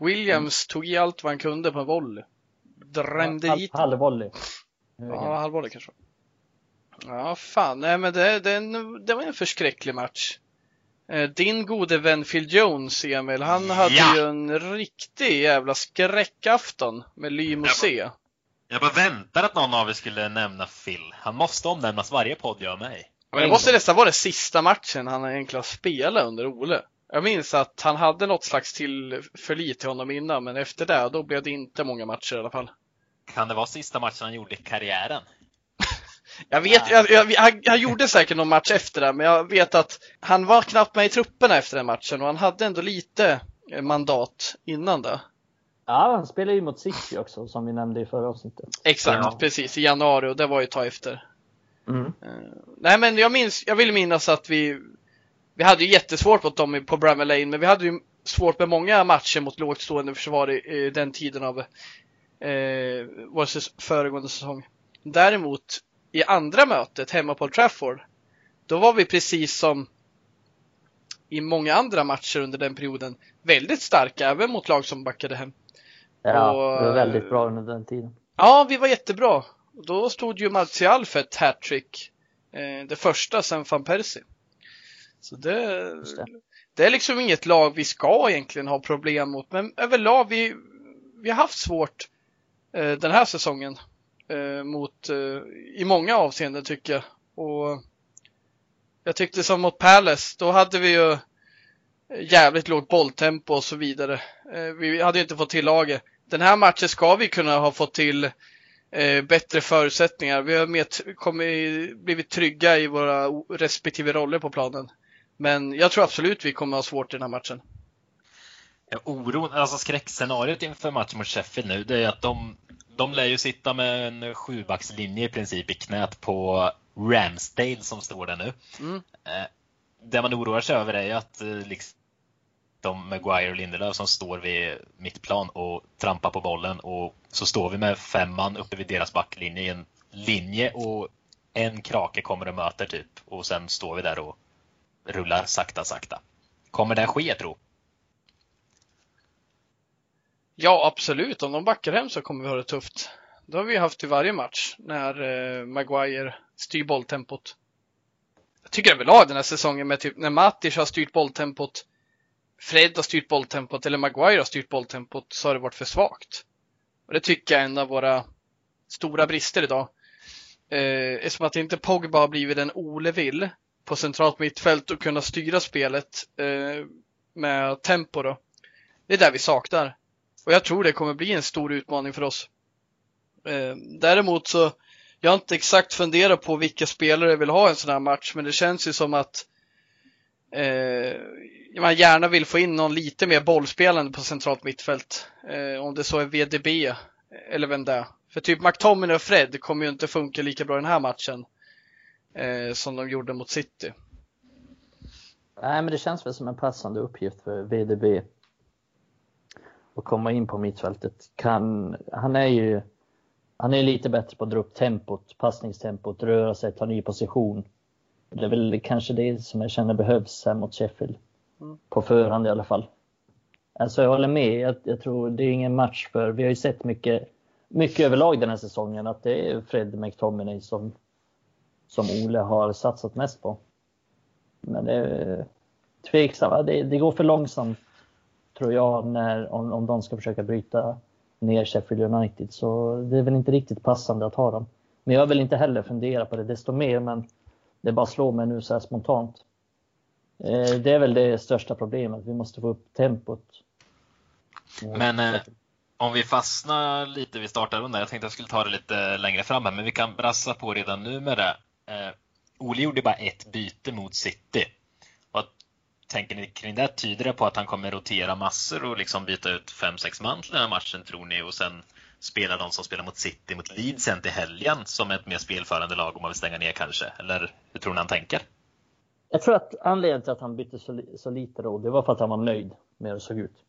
Williams tog i allt vad han kunde på en volley. Drämde Halv- dit. Halvvolley. Ja, halvvolley kanske. Ja, fan. Nej, men det, det, det var en förskräcklig match. Eh, Din gode vän Phil Jones, Emil, han hade Ja. ju en riktig jävla skräckafton med Limousin. Jag bara väntar att någon av er skulle nämna Phil. Han måste omnämnas varje podd jag är med i. Men det måste nästan vara den sista matchen han egentligen spelat under Ole. Jag minns att han hade något slags till förlit till honom innan, men efter det, då blev det inte många matcher i alla fall. Kan det vara sista matchen han gjorde i karriären? Jag vet, jag, jag, han, han gjorde säkert någon match efter det, men jag vet att han var knappt med i trupperna efter den matchen och han hade ändå lite eh, mandat innan det. Ja, han spelade ju mot City också som vi nämnde i förra avsnittet. Exakt, Ja. precis, i januari och det var ju ett tag efter. Mm. Eh, nej men jag minns, jag vill minnas att vi Vi hade ju jättesvårt mot dem på Bramall Lane men vi hade ju svårt med många matcher mot lågt stående försvar i, i den tiden av eh, vår säs- föregående säsong. Däremot i andra mötet hemma på Trafford då var vi precis som i många andra matcher under den perioden väldigt starka även mot lag som backade hem. Ja, Och- det var väldigt bra under den tiden. Ja, vi var jättebra. Då stod ju Martial för ett hattrick. Eh, det första sen van Persie. Så det, det. det är liksom inget lag vi ska egentligen ha problem mot. Men överlag, vi, vi har haft svårt eh, den här säsongen. Eh, mot, eh, I många avseenden tycker jag. Och jag tyckte som mot Palace, då hade vi ju jävligt lågt bolltempo och så vidare. Eh, vi hade ju inte fått till laget. Den här matchen ska vi kunna ha fått till eh, bättre förutsättningar. Vi har mer t- kommit, blivit trygga i våra respektive roller på planen. Men jag tror absolut vi kommer ha svårt i den här matchen. Ja, oron, alltså skräckscenariot inför matchen mot Sheffield nu, det är att de, de lär ju sitta med en sjubackslinje i princip i knät på Ramsdale som står där nu. Mm. Eh, det man oroar sig över är ju att eh, liksom, de Maguire och Lindelöf som står vid mittplan och trampar på bollen och så står vi med fem man uppe vid deras backlinje i en linje och en krake kommer och möter typ och sen står vi där och rullar sakta sakta. Kommer det ske tro? Ja, absolut. Om de backar hem så kommer vi ha det tufft. Det har vi haft i varje match när eh, Maguire styr bolltempot. Jag tycker överlag den här säsongen med typ när Matic har styrt bolltempot, Fred har styrt bolltempot eller Maguire har styrt bolltempot så har det varit för svagt. Och det tycker jag är en av våra stora brister idag. Eh, eftersom att inte Pogba har blivit en Ole vill på centralt mittfält och kunna styra spelet eh, med tempo då. Det är där vi saknar. Och jag tror det kommer bli en stor utmaning för oss. Eh, däremot så, jag har inte exakt funderat på vilka spelare jag vill ha i en sån här match, men det känns ju som att eh, man gärna vill få in någon lite mer bollspelande på centralt mittfält. Eh, om det så är VDB eller vem det är. För typ McTominay och Fred kommer ju inte funka lika bra i den här matchen eh, som de gjorde mot City. Nej, men det känns väl som en passande uppgift för VDB. Att komma in på mittfältet. Kan, han är ju han är lite bättre på att dra upp tempot, passningstempot, röra sig, ta ny position. Det är väl kanske det som jag känner behövs här mot Sheffield. Mm. På förhand i alla fall. Alltså jag håller med. Jag, jag tror det är ingen match för, vi har ju sett mycket, mycket överlag den här säsongen att det är Fred McTominay som, som Ole har satsat mest på. Men det är tveksamt. Det, det går för långsamt tror jag när, om, om de ska försöka bryta ner Sheffield United. Så det är väl inte riktigt passande att ha dem. Men jag vill inte heller fundera på det desto mer. Men det bara slår mig nu så här spontant. Eh, det är väl det största problemet. Vi måste få upp tempot. Men eh, om vi fastnar lite vid startarrundan, jag tänkte jag skulle ta det lite längre fram här, men vi kan brassa på redan nu med det. Eh, Ole gjorde bara ett byte mot City. Vad tänker ni kring det? Tyder det på att han kommer rotera massor och liksom byta ut fem sex man till den här matchen tror ni? Och sen spela de som spelar mot City mot Leeds sen till helgen som ett mer spelförande lag om man vill stänga ner kanske? Eller hur tror ni han tänker? Jag tror att anledningen till att han bytte så, så lite då, det var för att han var nöjd med hur det såg ut.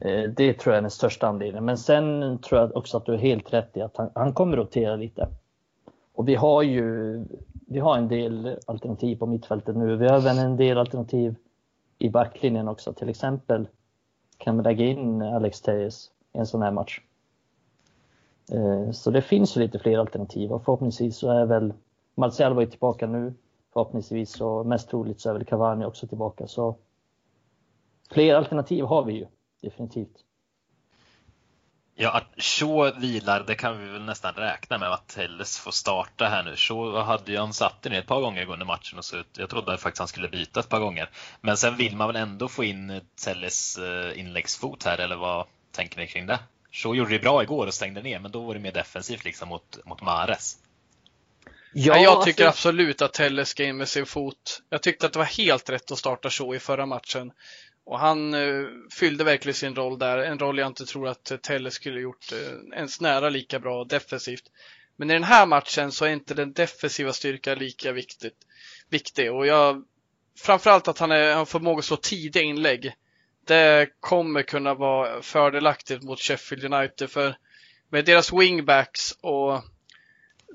Eh, det tror jag är den största anledningen. Men sen tror jag också att du är helt rätt i att han, han kommer rotera lite. Och vi har ju vi har en del alternativ på mittfältet nu. Vi har även en del alternativ i backlinjen också. Till exempel kan vi lägga in Alex Tejes i en sån här match. Eh, så det finns ju lite fler alternativ och förhoppningsvis så är väl Martial var ju tillbaka nu. Förhoppningsvis och mest troligt så är väl Cavani också tillbaka. Så fler alternativ har vi ju definitivt. Ja, att Shaw vilar, det kan vi väl nästan räkna med att Telles får starta här nu. Shaw hade ju, han satt ner ett par gånger under matchen och så ut. Jag trodde faktiskt han skulle byta ett par gånger. Men sen vill man väl ändå få in Telles eh, inläggsfot här, eller vad tänker ni kring det? Shaw gjorde det bra igår och stängde ner, men då var det mer defensivt liksom mot, mot Mares. Ja, jag tycker alltså... absolut att Telle ska in med sin fot. Jag tyckte att det var helt rätt att starta så i förra matchen. Och han uh, fyllde verkligen sin roll där, en roll jag inte tror att Telle skulle gjort uh, ens nära lika bra defensivt. Men i den här matchen så är inte den defensiva styrkan lika viktigt, viktig och jag framförallt att han har förmåga att slå tidiga inlägg. Det kommer kunna vara fördelaktigt mot Sheffield United för med deras wingbacks och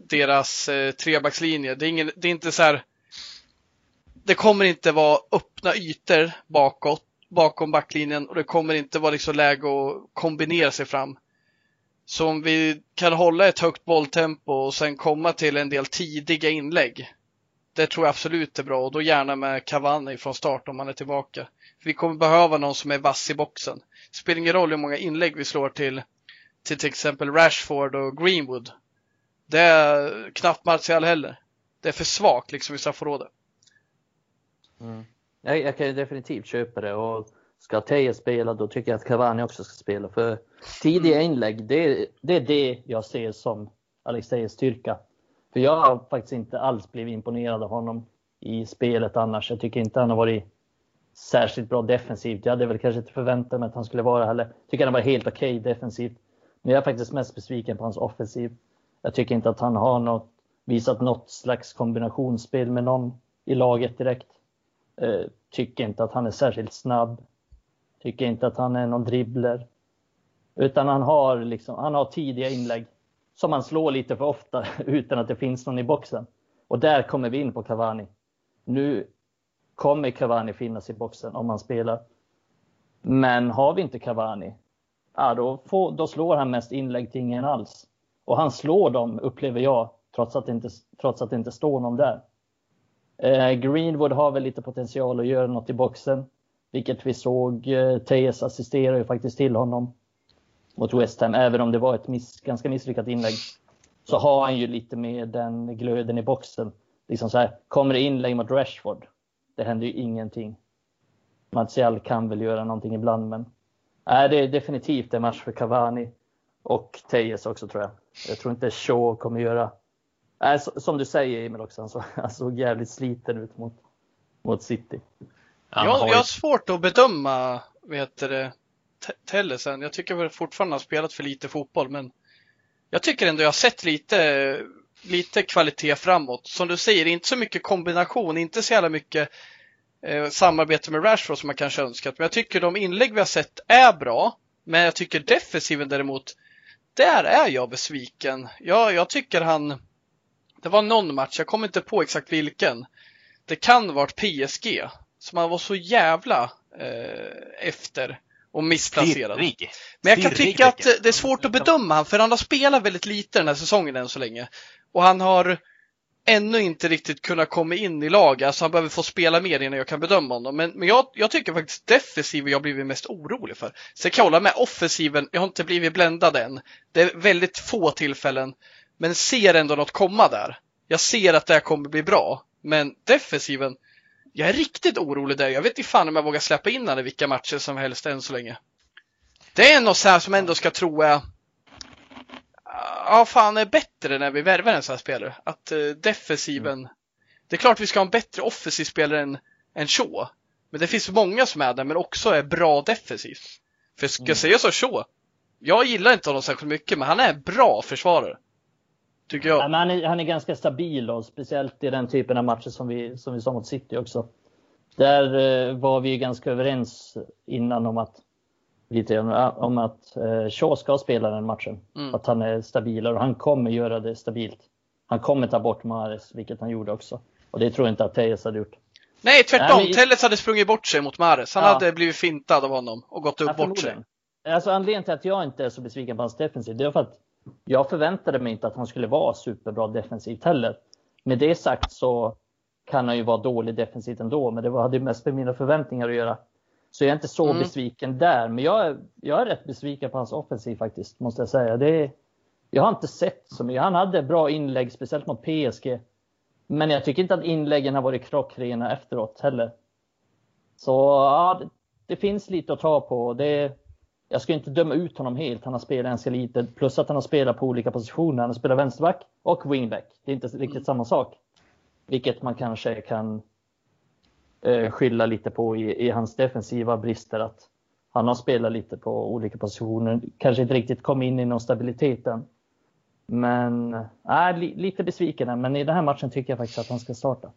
deras eh, trebackslinje, det är, ingen, det är inte så här det kommer inte vara öppna ytor bakåt, bakom backlinjen och det kommer inte vara liksom läge att kombinera sig fram. Så om vi kan hålla ett högt bolltempo och sen komma till en del tidiga inlägg. Det tror jag absolut är bra och då gärna med Cavani från start om han är tillbaka. För vi kommer behöva någon som är vass i boxen. Det spelar ingen roll hur många inlägg vi slår till till till exempel Rashford och Greenwood. Det är knappt Martial heller. Det är för svagt liksom i straffområdet. Mm. Jag, jag kan definitivt köpa det och ska Teje spela då tycker jag att Cavani också ska spela. För tidiga mm. inlägg, det, det är det jag ser som Alex Tejes styrka. För jag har faktiskt inte alls blivit imponerad av honom i spelet annars. Jag tycker inte han har varit särskilt bra defensivt. Jag hade väl kanske inte förväntat mig att han skulle vara heller. Tycker han var helt okej okay defensivt. Men jag är faktiskt mest besviken på hans offensiv. Jag tycker inte att han har något, visat något slags kombinationsspel med någon i laget direkt. Eh, tycker inte att han är särskilt snabb. Tycker inte att han är någon dribbler. Utan han har, liksom, han har tidiga inlägg som han slår lite för ofta utan att det finns någon i boxen. Och där kommer vi in på Cavani. Nu kommer Cavani finnas i boxen om han spelar. Men har vi inte Cavani, ja, då, får, då slår han mest inlägg till ingen alls. Och han slår dem, upplever jag, trots att det inte, trots att det inte står någon där. Eh, Greenwood har väl lite potential att göra något i boxen, vilket vi såg. Eh, Tejes assisterar ju faktiskt till honom mot West Ham, även om det var ett miss, ganska misslyckat inlägg. Så har han ju lite med den glöden i boxen. Liksom så här, kommer det inlägg mot Rashford, det händer ju ingenting. Martial kan väl göra någonting ibland, men Nej, det är definitivt en match för Cavani och Tejes också tror jag. Jag tror inte Shaw kommer göra... Nej, som du säger Emil också, han såg, han såg jävligt sliten ut mot, mot City. Jag, jag har svårt att bedöma, vet det, Tellesen. Jag tycker väl fortfarande han har spelat för lite fotboll, men jag tycker ändå jag har sett lite, lite kvalitet framåt. Som du säger, inte så mycket kombination, inte så jävla mycket eh, samarbete med Rashford som man kanske önskat. Men jag tycker de inlägg vi har sett är bra. Men jag tycker defensiven däremot, där är jag besviken. Jag, jag tycker han, det var någon match, jag kommer inte på exakt vilken. Det kan varit PSG som han var så jävla eh, efter och missplacerad. Stirrig. Men jag kan tycka att det är svårt att bedöma han för han har spelat väldigt lite den här säsongen än så länge. Och han har ännu inte riktigt kunnat komma in i lag. Alltså han behöver få spela mer innan jag kan bedöma honom. Men, men jag, jag tycker faktiskt defensiven jag blivit mest orolig för. Sen kan jag hålla med offensiven, jag har inte blivit bländad än. Det är väldigt få tillfällen. Men ser ändå något komma där. Jag ser att det här kommer bli bra. Men defensiven, jag är riktigt orolig där. Jag vet inte fan om jag vågar släppa in honom i vilka matcher som helst än så länge. Det är något så här som ändå ska tro är ja, fan är bättre när vi värvar en sån här spelare. Att uh, defensiven, mm. det är klart vi ska ha en bättre offensiv spelare än, än Shaw. Men det finns många som är där, men också är bra defensivt. För ska jag mm. säga så, Shaw, jag gillar inte honom särskilt mycket, men han är bra försvarare. Tycker jag. Ja, men han, är, han är ganska stabil och speciellt i den typen av matcher som vi, som vi såg mot City också. Där eh, var vi ganska överens innan om att lite om att eh, Shaw ska spela den matchen. Mm. Att han är stabilare och han kommer göra det stabilt. Han kommer ta bort Mares, vilket han gjorde också. Och det tror jag inte att Tejes hade gjort. Nej, tvärtom. Nej, men... Telles hade sprungit bort sig mot Mares. Han ja. hade blivit fintad av honom och gått upp ja, bort sig. Alltså anledningen till att jag inte är så besviken på hans defensiv, det är för att jag förväntade mig inte att han skulle vara superbra defensivt heller. Med det sagt så kan han ju vara dålig defensivt ändå, men det hade mest med mina förväntningar att göra. Så jag är inte så mm. besviken där. Men jag är, jag är rätt besviken på hans offensiv faktiskt, måste jag säga. Det jag har inte sett så mycket. Han hade bra inlägg, speciellt mot PSG. Men jag tycker inte att inläggen har varit klockrena efteråt heller. Så ja, det, det, finns lite att ta på. Det, jag ska inte döma ut honom helt. Han har spelat ganska lite, plus att han har spelat på olika positioner. Han har spelat vänsterback och wingback. Det är inte riktigt mm. samma sak. Vilket man kanske kan eh, skylla lite på i, i, hans defensiva brister. Att han har spelat lite på olika positioner, kanske inte riktigt kom in i någon stabiliteten. Men äh, li, lite besviken, men i den här matchen tycker jag faktiskt att han ska starta.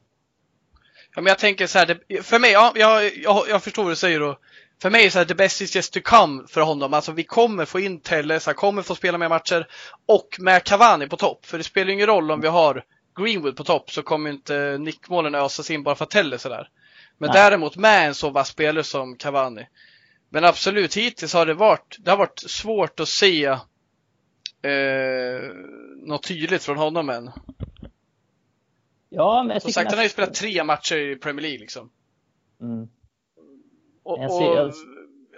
Ja, men jag tänker så här, det, för mig, ja, jag, jag, jag förstår vad du säger då. För mig är så här, the best is just to come för honom. Alltså vi kommer få in Telles, han kommer få spela mer matcher och med Cavani på topp. För det spelar ingen roll om vi har Greenwood på topp så kommer inte nickmålen ösas in bara för att Telles är där. Men Nej. däremot med en så vass spelare som Cavani. Men absolut, hittills har det varit, det har varit svårt att se eh, något tydligt från honom än. Ja, men jag Som sagt, han har ju spelat tre matcher i Premier League liksom. Mm. Och, och,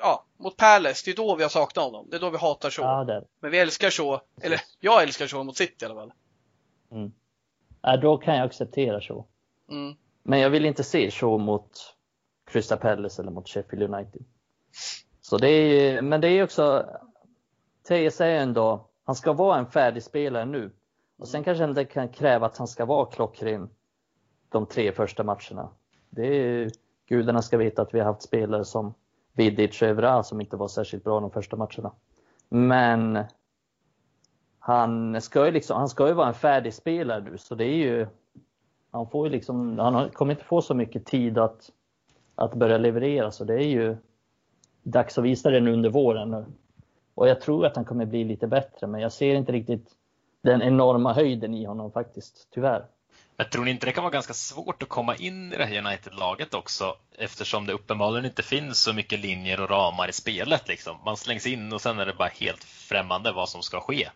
ja, mot Palace, det är då vi har saknat honom. Det är då vi hatar så. Ja, men vi älskar så, eller jag älskar så mot City i alla fall. Mm. Ja, då kan jag acceptera så. Mm. Men jag vill inte se Shaw mot Crystal Palace eller mot Sheffield United. Så det är, men det är också, TS är ändå, han ska vara en färdig spelare nu. Och sen kanske inte kan kräva att han ska vara klockren de tre första matcherna. Det är, gudarna ska veta att vi har haft spelare som Vidic och Evra som inte var särskilt bra de första matcherna. Men han ska ju liksom, han ska ju vara en färdig spelare nu så det är ju, han får ju liksom, han kommer inte få så mycket tid att, att börja leverera så det är ju dags att visa det nu under våren. Och jag tror att han kommer bli lite bättre men jag ser inte riktigt den enorma höjden i honom faktiskt, tyvärr. Jag tror ni inte det kan vara ganska svårt att komma in i det här United-laget också eftersom det uppenbarligen inte finns så mycket linjer och ramar i spelet. Liksom. Man slängs in och sen är det bara helt främmande vad som ska ske.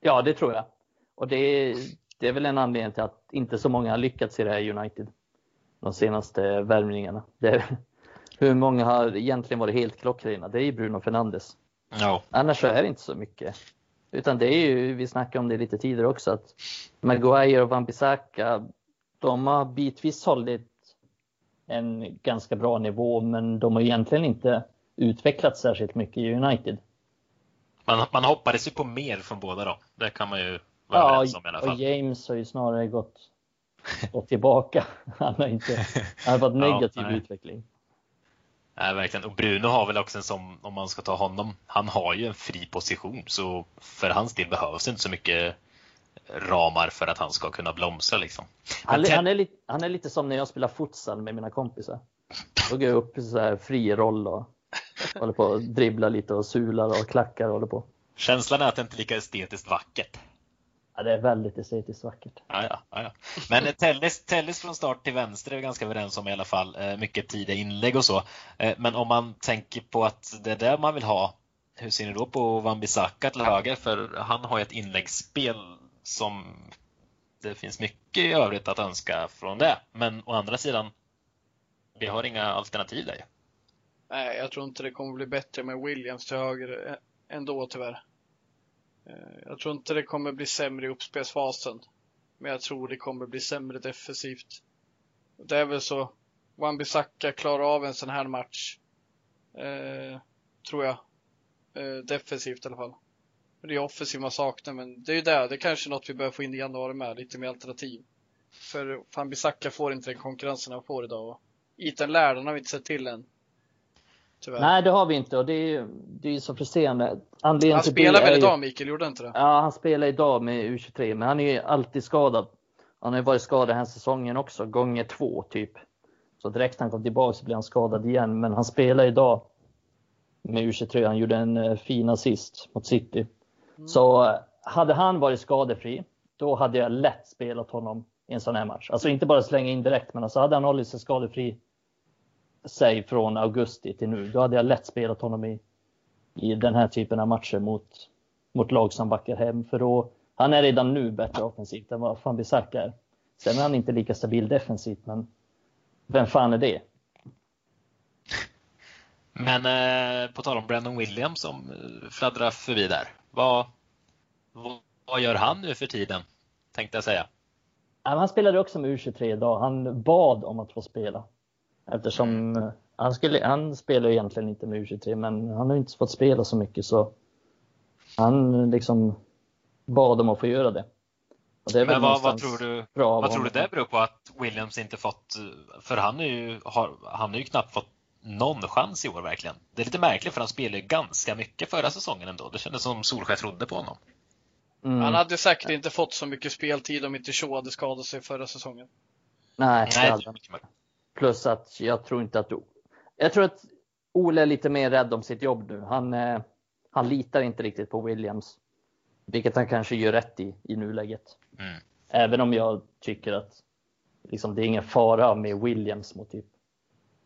Ja, det tror jag. Och det det är väl en anledning till att inte så många har lyckats i det här United. De senaste värvningarna. Hur många har egentligen varit helt klockrena? Det är ju Bruno Fernandes. Ja. Annars så är det inte så mycket. Utan det är ju, vi snackade om det lite tidigare också, att Maguire och Wan-Bissaka, de har bitvis hållit en ganska bra nivå, men de har egentligen inte utvecklats särskilt mycket i United. Man, man hoppades ju på mer från båda då. Det kan man ju ja, överens om i alla fall. och James har ju snarare gått, gått tillbaka. Han har inte, han har fått negativ ja, utveckling. Nej, verkligen. Och Bruno har väl också en sån, om man ska ta honom, han har ju en fri position så för hans del behövs inte så mycket ramar för att han ska kunna blomstra liksom. Han, han, är, lite, han är lite som när jag spelar futsal med mina kompisar. Då går jag upp i så här fri roll och håller på att dribbla lite och sular och klackar och håller på. Känslan är att det inte är lika estetiskt vackert. Ja, det är väldigt estetiskt vackert. Ja, ja, ja. Men Tellis, Tellis från start till vänster är vi ganska överens om i alla fall. Eh, mycket tidiga inlägg och så. Eh, men om man tänker på att det är det man vill ha, hur ser ni då på Wan-Bissaka till höger? För han har ju ett inläggsspel som det finns mycket i övrigt att önska från det. Men å andra sidan, vi har inga alternativ där Nej, jag tror inte det kommer bli bättre med Williams till höger eh, ändå tyvärr. Eh, jag tror inte det kommer bli sämre i uppspelsfasen. Men jag tror det kommer bli sämre defensivt. Det är väl så. Wan-Bissaka klarar av en sån här match. Eh, tror jag. Eh, defensivt i alla fall. Det är offensivt man saknar, men det är ju det. Det är kanske något vi behöver få in i januari med, lite mer alternativ. För Wan-Bissaka får inte den konkurrensen han får idag. Och Ethan Lärden har vi inte sett till än. Tyvärr. Nej, det har vi inte och det är, det är så frustrerande. Anledningen han spelar väl idag, Mikael? Gjorde inte det? Ja, han spelar idag med U23, men han är ju alltid skadad. Han har ju varit skadad den här säsongen också, gånger två typ. Så direkt han kom tillbaka så blev han skadad igen, men han spelar idag med U23. Han gjorde en eh, fin assist mot City. Mm. Så eh, hade han varit skadefri, då hade jag lätt spelat honom i en sån här match. Alltså inte bara slänga in direkt, men alltså hade han hållit sig skadefri säg från augusti till nu, då hade jag lätt spelat honom i, i den här typen av matcher mot, mot lag som backar hem. För då, han är redan nu bättre offensivt än vad fan Bissaka är. Sen är han inte lika stabil defensivt, men vem fan är det? Men eh, på tal om Brandon Williams som eh, fladdrar förbi där. Vad, vad, vad, gör han nu för tiden? Tänkte jag säga. han spelade också med U23 idag. Han bad om att få spela. Eftersom Han, skulle, han spelar ju egentligen inte med U23, men han har inte fått spela så mycket så han liksom bad om att få göra det. men vad, vad, tror du, vad tror du det beror på att Williams inte fått, för han, är ju, har, han har ju knappt fått någon chans i år verkligen. Det är lite märkligt för han spelade ju ganska mycket förra säsongen ändå. Det kändes som Solskjaer trodde på honom. Mm. Han hade säkert inte fått så mycket speltid om inte Shaw hade skadat sig förra säsongen. Nej, Nej Plus att jag tror inte att. Jag tror att Ole är lite mer rädd om sitt jobb nu. Han, eh, han litar inte riktigt på Williams. Vilket han kanske gör rätt i, i nuläget. Mm. Även om jag tycker att liksom, det är ingen fara med Williams mot typ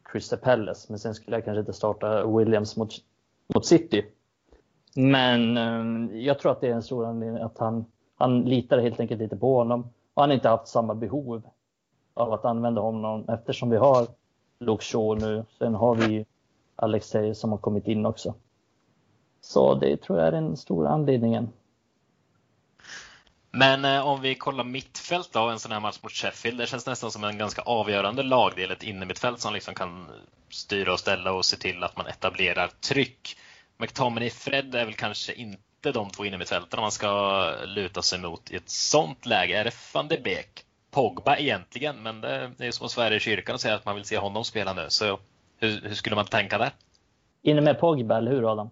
Crystal Palace. Men sen skulle jag kanske inte starta Williams mot, mot City. Men eh, jag tror att det är en stor anledning att han, han litar helt enkelt inte på honom. Och han har inte haft samma behov av att använda honom eftersom vi har Luke Shaw nu. Sen har vi Alexej som har kommit in också. Så det tror jag är den stora anledningen. Men eh, om vi kollar mittfält då, en sån här match mot Sheffield. Det känns nästan som en ganska avgörande lagdel, ett innermittfält som liksom kan styra och ställa och se till att man etablerar tryck. McTominay Fred är väl kanske inte de två innermittfältarna man ska luta sig mot i ett sånt läge. Är det van de Beek? Pogba egentligen, men det är som att svära i kyrkan och säga att man vill se honom spela nu. Så hur, hur skulle man tänka där? Inne med Pogba, eller hur Adam?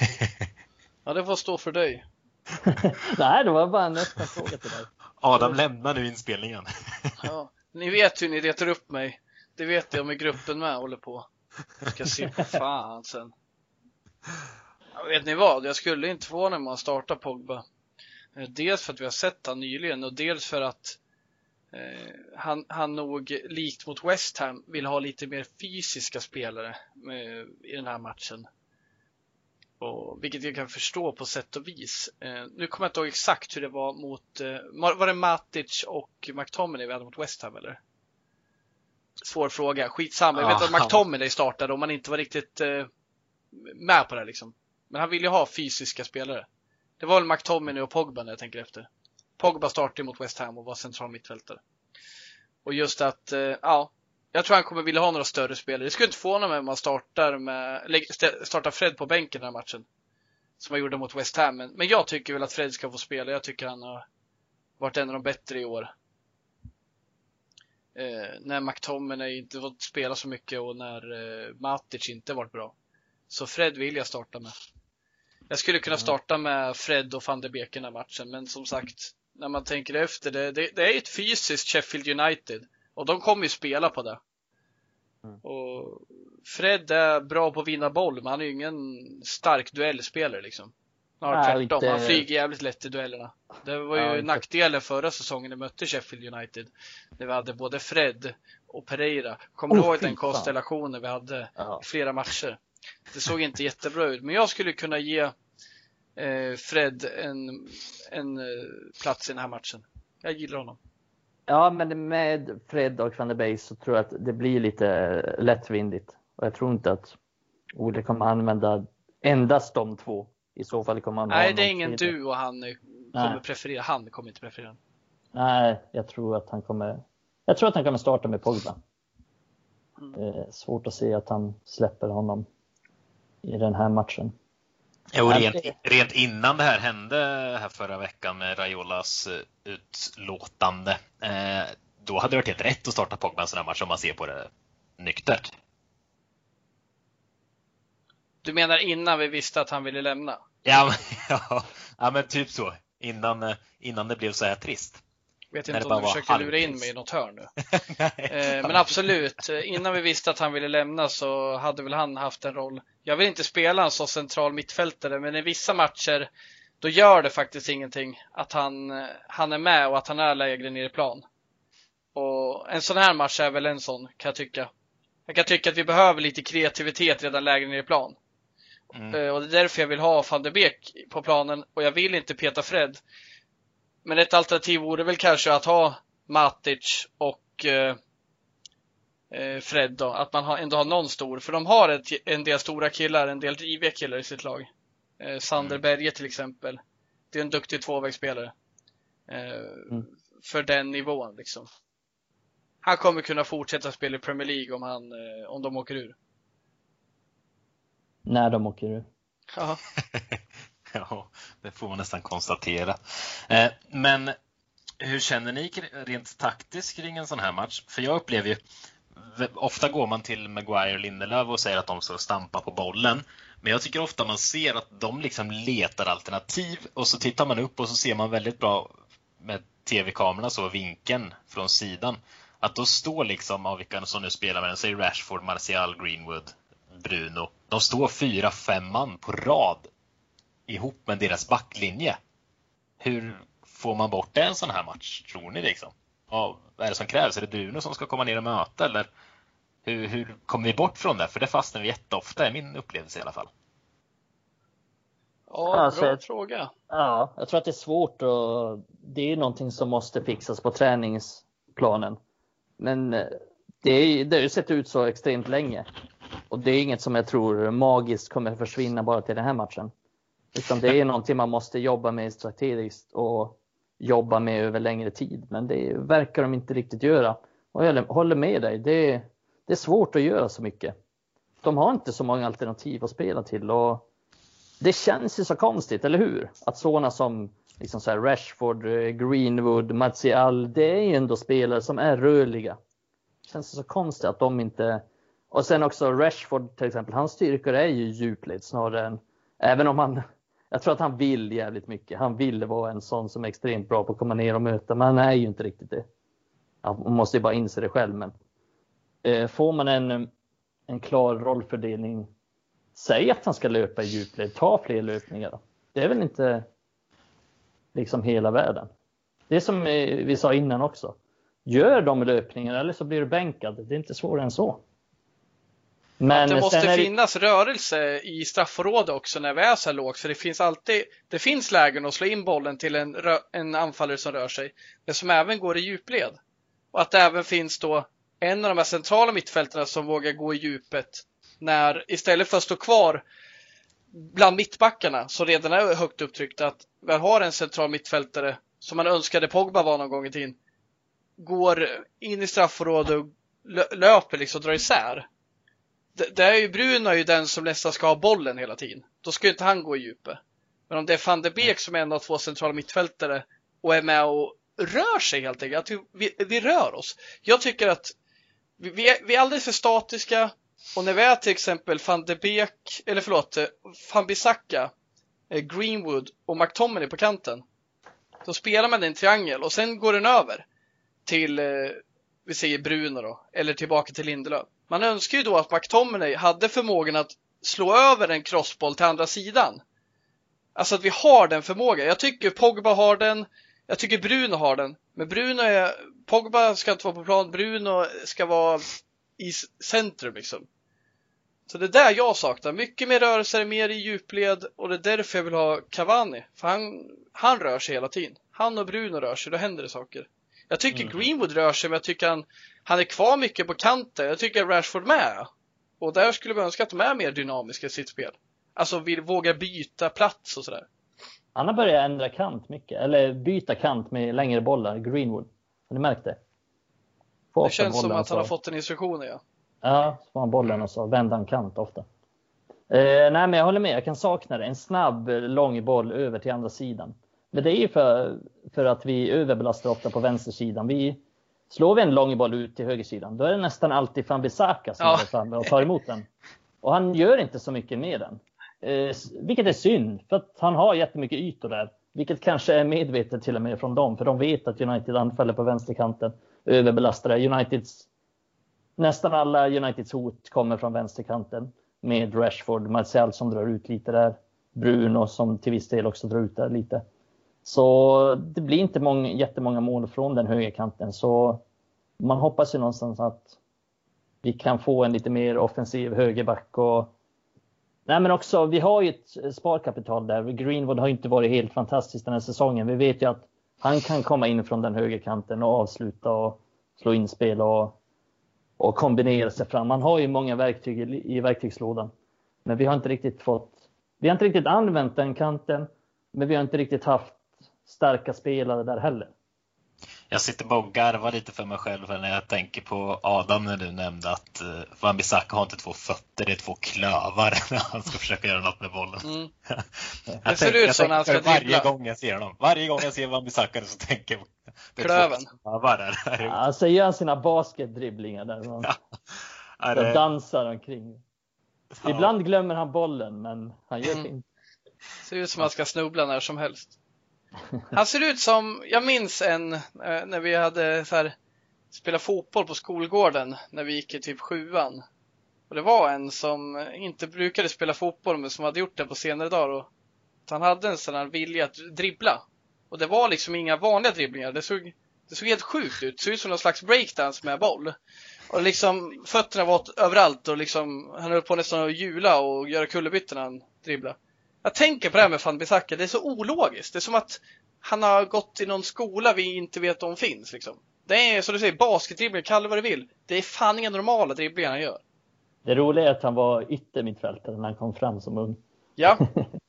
ja, det får stå för dig. Nej, det var bara en öppen fråga till dig. Adam lämnar nu inspelningen. ja, ni vet hur ni retar upp mig. Det vet jag om i gruppen med håller på. Ska se på fan sen. Ja, vet ni vad? Jag skulle inte få när man startar Pogba. Eh, dels för att vi har sett han nyligen och dels för att han, han nog likt mot West Ham vill ha lite mer fysiska spelare med, i den här matchen. Och, vilket jag kan förstå på sätt och vis. Eh, nu kommer jag inte ihåg exakt hur det var mot, eh, var det Matic och McTominay vi hade mot West Ham eller? Svår fråga, skitsamma. Jag vet att McTominay startade om man inte var riktigt eh, med på det liksom. Men han vill ju ha fysiska spelare. Det var väl McTominay och Pogba när jag tänker efter. Pogba startade mot West Ham och var central mittfältare. Och just att, eh, ja, jag tror han kommer vilja ha några större spelare. Det skulle inte förvåna mig om man startar med, startar Fred på bänken den här matchen. Som han gjorde mot West Ham. Men, men jag tycker väl att Fred ska få spela. Jag tycker han har varit en av de bättre i år. Eh, när McTominay inte fått spela så mycket och när eh, Matic inte varit bra. Så Fred vill jag starta med. Jag skulle kunna starta med Fred och van de Beek i den här matchen, men som sagt, när man tänker efter, det, det, det är ett fysiskt Sheffield United. Och de kommer ju spela på det. Mm. Och Fred är bra på att vinna boll, men han är ju ingen stark duellspelare liksom. Snarare tvärtom, inte... han flyger jävligt lätt i duellerna. Det var ju ja, nackdelen förra säsongen när vi mötte Sheffield United. När vi hade både Fred och Pereira. Kommer du oh, ihåg den konstellationen vi hade i flera matcher? Det såg inte jättebra ut, men jag skulle kunna ge Fred en, en eh, plats i den här matchen. Jag gillar honom. Ja, men med Fred och van der Beek så tror jag att det blir lite lättvindigt. Och jag tror inte att Ole kommer använda endast de två. I så fall kommer han Nej, det är ingen du och han kommer Nej. preferera. Han kommer inte preferera. Nej, jag tror att han kommer. Jag tror att han kommer starta med Pogba. Mm. Det är svårt att se att han släpper honom i den här matchen. Jo, rent, rent innan det här hände här förra veckan med Raiolas eh, utlåtande, eh, då hade det varit helt rätt att starta Pogba en sån här match om man ser på det nyktert. Du menar innan vi visste att han ville lämna? Ja, men, ja, ja, men typ så. Innan, eh, innan det blev så här trist. Vet inte om du försöker lura in mig i något hörn nu. eh, men absolut, innan vi visste att han ville lämna så hade väl han haft en roll. Jag vill inte spela en så central mittfältare, men i vissa matcher då gör det faktiskt ingenting att han, han är med och att han är lägre ner i plan. Och en sån här match är väl en sån, kan jag tycka. Jag kan tycka att vi behöver lite kreativitet redan lägre ner i plan. Mm. Eh, och det är därför jag vill ha van de Beek på planen och jag vill inte peta Fred. Men ett alternativ vore väl kanske att ha Matic och eh, eh, Fred då, att man ändå har någon stor, för de har ett, en del stora killar, en del driviga killar i sitt lag. Eh, Sander mm. Berge till exempel. Det är en duktig tvåvägsspelare. Eh, mm. För den nivån liksom. Han kommer kunna fortsätta spela i Premier League om, han, eh, om de åker ur. När de åker ur. Ja. ja, det får man nästan konstatera. Eh, men hur känner ni rent taktiskt kring en sån här match? För jag upplever ju Ofta går man till Maguire och Lindelöf och säger att de ska stampa på bollen. Men jag tycker ofta man ser att de liksom letar alternativ och så tittar man upp och så ser man väldigt bra med tv-kamerorna så vinkeln från sidan. Att då står liksom av vilka som nu spelar med den, säg Rashford, Martial, Greenwood, Bruno. De står fyra, fem man på rad ihop med deras backlinje. Hur får man bort det en sån här match, tror ni liksom? Ja, vad är det som krävs? Är det Bruno som ska komma ner och möta eller hur, hur kommer vi bort från det? För det fastnar vi jätteofta, är min upplevelse i alla fall. Ja, alltså, bra fråga. Ja, jag tror att det är svårt och det är någonting som måste fixas på träningsplanen. Men eh, det, är, det har ju sett ut så extremt länge. Och det är inget som jag tror magiskt kommer försvinna bara till den här matchen. Utan det är någonting man måste jobba med strategiskt och jobba med över längre tid. Men det verkar de inte riktigt göra. Och jag håller med dig, det, det är svårt att göra så mycket. De har inte så många alternativ att spela till och det känns ju så konstigt, eller hur? Att sådana som liksom så Rashford, eh, Greenwood, Martial, det är ju ändå spelare som är rörliga. Det känns så konstigt att de inte... Och sen också Rashford till exempel, hans styrkor är ju djupled snarare än... Även om han... Jag tror att han vill jävligt mycket. Han vill vara en sån som är extremt bra på att komma ner och möta, men han är ju inte riktigt det. Man måste ju bara inse det själv, men... Eh, får man en, en klar rollfördelning Säg att han ska löpa i djupled, ta fler löpningar. Då. Det är väl inte liksom hela världen. Det är som eh, vi sa innan också. Gör de löpningarna eller så blir du bänkad. Det är inte svårare än så. Men att det måste det... finnas rörelse i straffområdet också när vi är så här lågt. För det finns alltid, det finns lägen att slå in bollen till en, en anfallare som rör sig. Men som även går i djupled. Och att det även finns då en av de här centrala mittfältarna som vågar gå i djupet när istället för att stå kvar bland mittbackarna som redan är högt upptryckta att vi har en central mittfältare som man önskade Pogba var någon gång i tiden går in i straffområdet och löper liksom drar isär. Det, det är ju Bruno är ju den som nästan ska ha bollen hela tiden. Då ska ju inte han gå i djupet. Men om det är van de Beek som är en av två centrala mittfältare och är med och rör sig helt enkelt, att vi, vi rör oss. Jag tycker att vi, vi, är, vi är alldeles för statiska. Och när vi är till exempel van de Beek, eller förlåt, van Bissaka, eh, Greenwood och McTominay på kanten. Då spelar man en triangel och sen går den över till, eh, vi säger Bruno då, eller tillbaka till Lindelöf. Man önskar ju då att McTominay hade förmågan att slå över en crossboll till andra sidan. Alltså att vi har den förmågan. Jag tycker Pogba har den, jag tycker Bruno har den. Men Bruno är, Pogba ska inte vara på plan, Bruno ska vara i centrum liksom. Så det är där jag saknar. Mycket mer rörelser, mer i djupled och det är därför jag vill ha Cavani. För han, han rör sig hela tiden. Han och Bruno rör sig, då händer det saker. Jag tycker mm. Greenwood rör sig, men jag tycker han, han är kvar mycket på kanten. Jag tycker Rashford med. Och där skulle vi önska att de är mer dynamiska i sitt spel. Alltså vill våga byta plats och sådär. Han har börjat ändra kant mycket, eller byta kant med längre bollar, Greenwood. Har ni märkt det? Få det känns som att han har fått en instruktion, ja. Ja, så får han bollen och så vänder han kant ofta. Eh, nej, men jag håller med. Jag kan sakna det. En snabb, lång boll över till andra sidan. Men det är ju för, för att vi överbelastar ofta på vänstersidan. Vi, slår vi en lång boll ut till högersidan, då är det nästan alltid Van Bissaka som ja. är framme och tar emot den. Och han gör inte så mycket med den. Eh, vilket är synd, för att han har jättemycket ytor där. Vilket kanske är medvetet till och med från dem, för de vet att United anfaller på vänsterkanten, överbelastar Uniteds nästan alla Uniteds hot kommer från vänsterkanten med Rashford, Martial som drar ut lite där, Bruno som till viss del också drar ut där lite. Så det blir inte många, jättemånga mål från den högerkanten så man hoppas ju någonstans att vi kan få en lite mer offensiv högerback och Nej, men också, vi har ju ett sparkapital där. Greenwood har inte varit helt fantastisk den här säsongen. Vi vet ju att han kan komma in från den högerkanten och avsluta och slå inspel och och kombinera sig fram. Man har ju många verktyg i, i verktygslådan. Men vi har inte riktigt fått, vi har inte riktigt använt den kanten, men vi har inte riktigt haft starka spelare där heller. Jag sitter bara och garvar lite för mig själv när jag tänker på Adam när du nämnde att Van Bissaka har inte två fötter, det är två klövar när han ska försöka göra något med bollen. Mm. det ser ut så när han ska dribbla. Varje gång jag ser honom. Varje gång jag ser Van Bissaka så tänker jag det är Klöven. Två klövar där. Ja, så gör han sina basketdribblingar där. Man, ja. det... dansar omkring. Ja. Ibland glömmer han bollen, men han gör mm. fint. Ser ut som att han ska snubbla när som helst. Han ser ut som, jag minns en eh, när vi hade så här, spelat fotboll på skolgården när vi gick i typ sjuan. Och det var en som inte brukade spela fotboll men som hade gjort det på senare dagar. Och han hade en sån här vilja att dribbla. Och det var liksom inga vanliga dribblingar. Det såg, det såg helt sjukt ut. Det såg ut som någon slags breakdance med boll. Och liksom fötterna var överallt och liksom han höll på nästan att hjula och göra kullerbyttor när han dribblade. Jag tänker på det här med van Bissaka, det är så ologiskt. Det är som att han har gått i någon skola vi inte vet om finns. Liksom. Det är som du säger, basketdribbling, kalla vad du vill. Det är fan inga normala dribblingar han gör. Det roliga är att han var yttermittfältare när han kom fram som ung. Ja.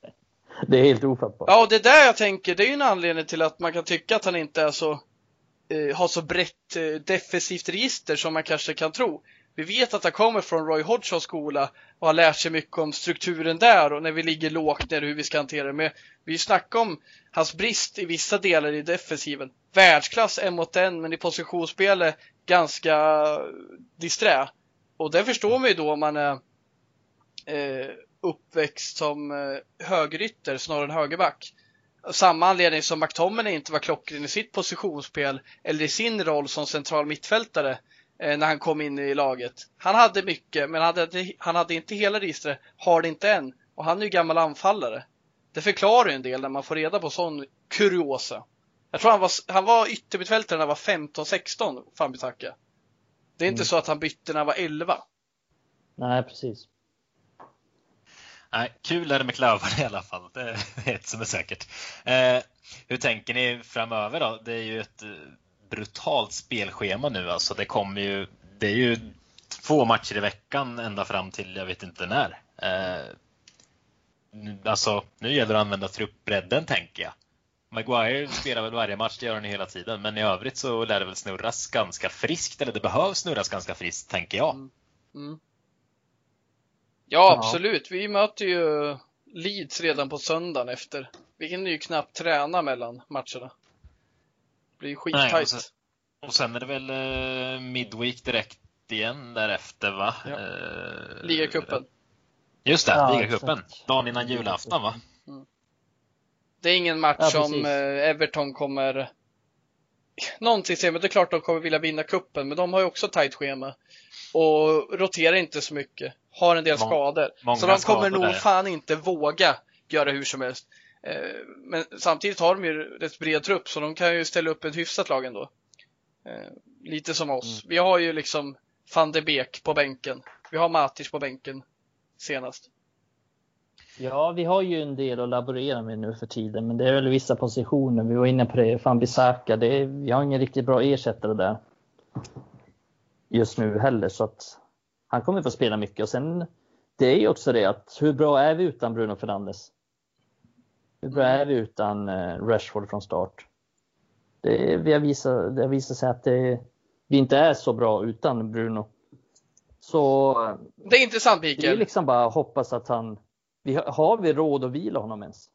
det är helt ofattbart. Ja, och det är där jag tänker, det är ju en anledning till att man kan tycka att han inte är så, eh, har så brett eh, defensivt register som man kanske kan tro. Vi vet att han kommer från Roy Hodgsons skola och har lärt sig mycket om strukturen där och när vi ligger lågt ner hur vi ska hantera det. Men vi snackar om hans brist i vissa delar i defensiven. Världsklass en mot en, men i positionsspelet ganska eh, disträ. Och det förstår man ju då om man är eh, uppväxt som eh, högerytter snarare än högerback. Samma anledning som McTominay inte var klockren i sitt positionsspel eller i sin roll som central mittfältare när han kom in i laget. Han hade mycket, men han hade, han hade inte hela registret, har det inte än. Och han är ju gammal anfallare. Det förklarar ju en del när man får reda på sån kuriosa. Jag tror han var, han var yttermittfältare när han var 15-16, Fambitaka. Det är inte mm. så att han bytte när han var 11. Nej, precis. Nej, kul är det med klövar i alla fall. Det är ett som är säkert. Eh, hur tänker ni framöver då? Det är ju ett brutalt spelschema nu. Alltså det kommer ju, det är ju två matcher i veckan ända fram till jag vet inte när. Eh, alltså, nu gäller det att använda truppbredden tänker jag. Maguire spelar väl varje match, det gör han hela tiden. Men i övrigt så lär det väl snurras ganska friskt, eller det behövs snurras ganska friskt, tänker jag. Mm. Mm. Ja, absolut. Vi möter ju Leeds redan på söndagen efter. Vi hinner ju knappt träna mellan matcherna blir skittajt. Och, och, sen är det väl eh, Midweek direkt igen därefter va? Ja. Eh, Ligacupen. Just det, ja, ligacupen. Dagen innan julafton va? Mm. Det är ingen match ja, som eh, Everton kommer Någonting säger men det är klart de kommer vilja vinna kuppen men de har ju också tajt schema. Och roterar inte så mycket. Har en del Mång, skador. Så de kommer nog där. fan inte våga göra hur som helst. Eh, men samtidigt har de ju rätt bred trupp så de kan ju ställa upp ett hyfsat lag ändå. Eh, lite som oss. Mm. Vi har ju liksom van de Beek på bänken. Vi har Matic på bänken senast. Ja, vi har ju en del att laborera med nu för tiden, men det är väl vissa positioner. Vi var inne på det, van Bissaka, det är, vi har ingen riktigt bra ersättare där just nu heller, så att han kommer få spela mycket. Och sen, det är ju också det att hur bra är vi utan Bruno Fernandes? Hur bra är vi utan eh, Rashford från start? Det, vi har visat, det har visat sig att det, vi inte är så bra utan Bruno. Så det är intressant Mikael. Det är liksom bara hoppas att han, vi, har vi råd att vila honom ens?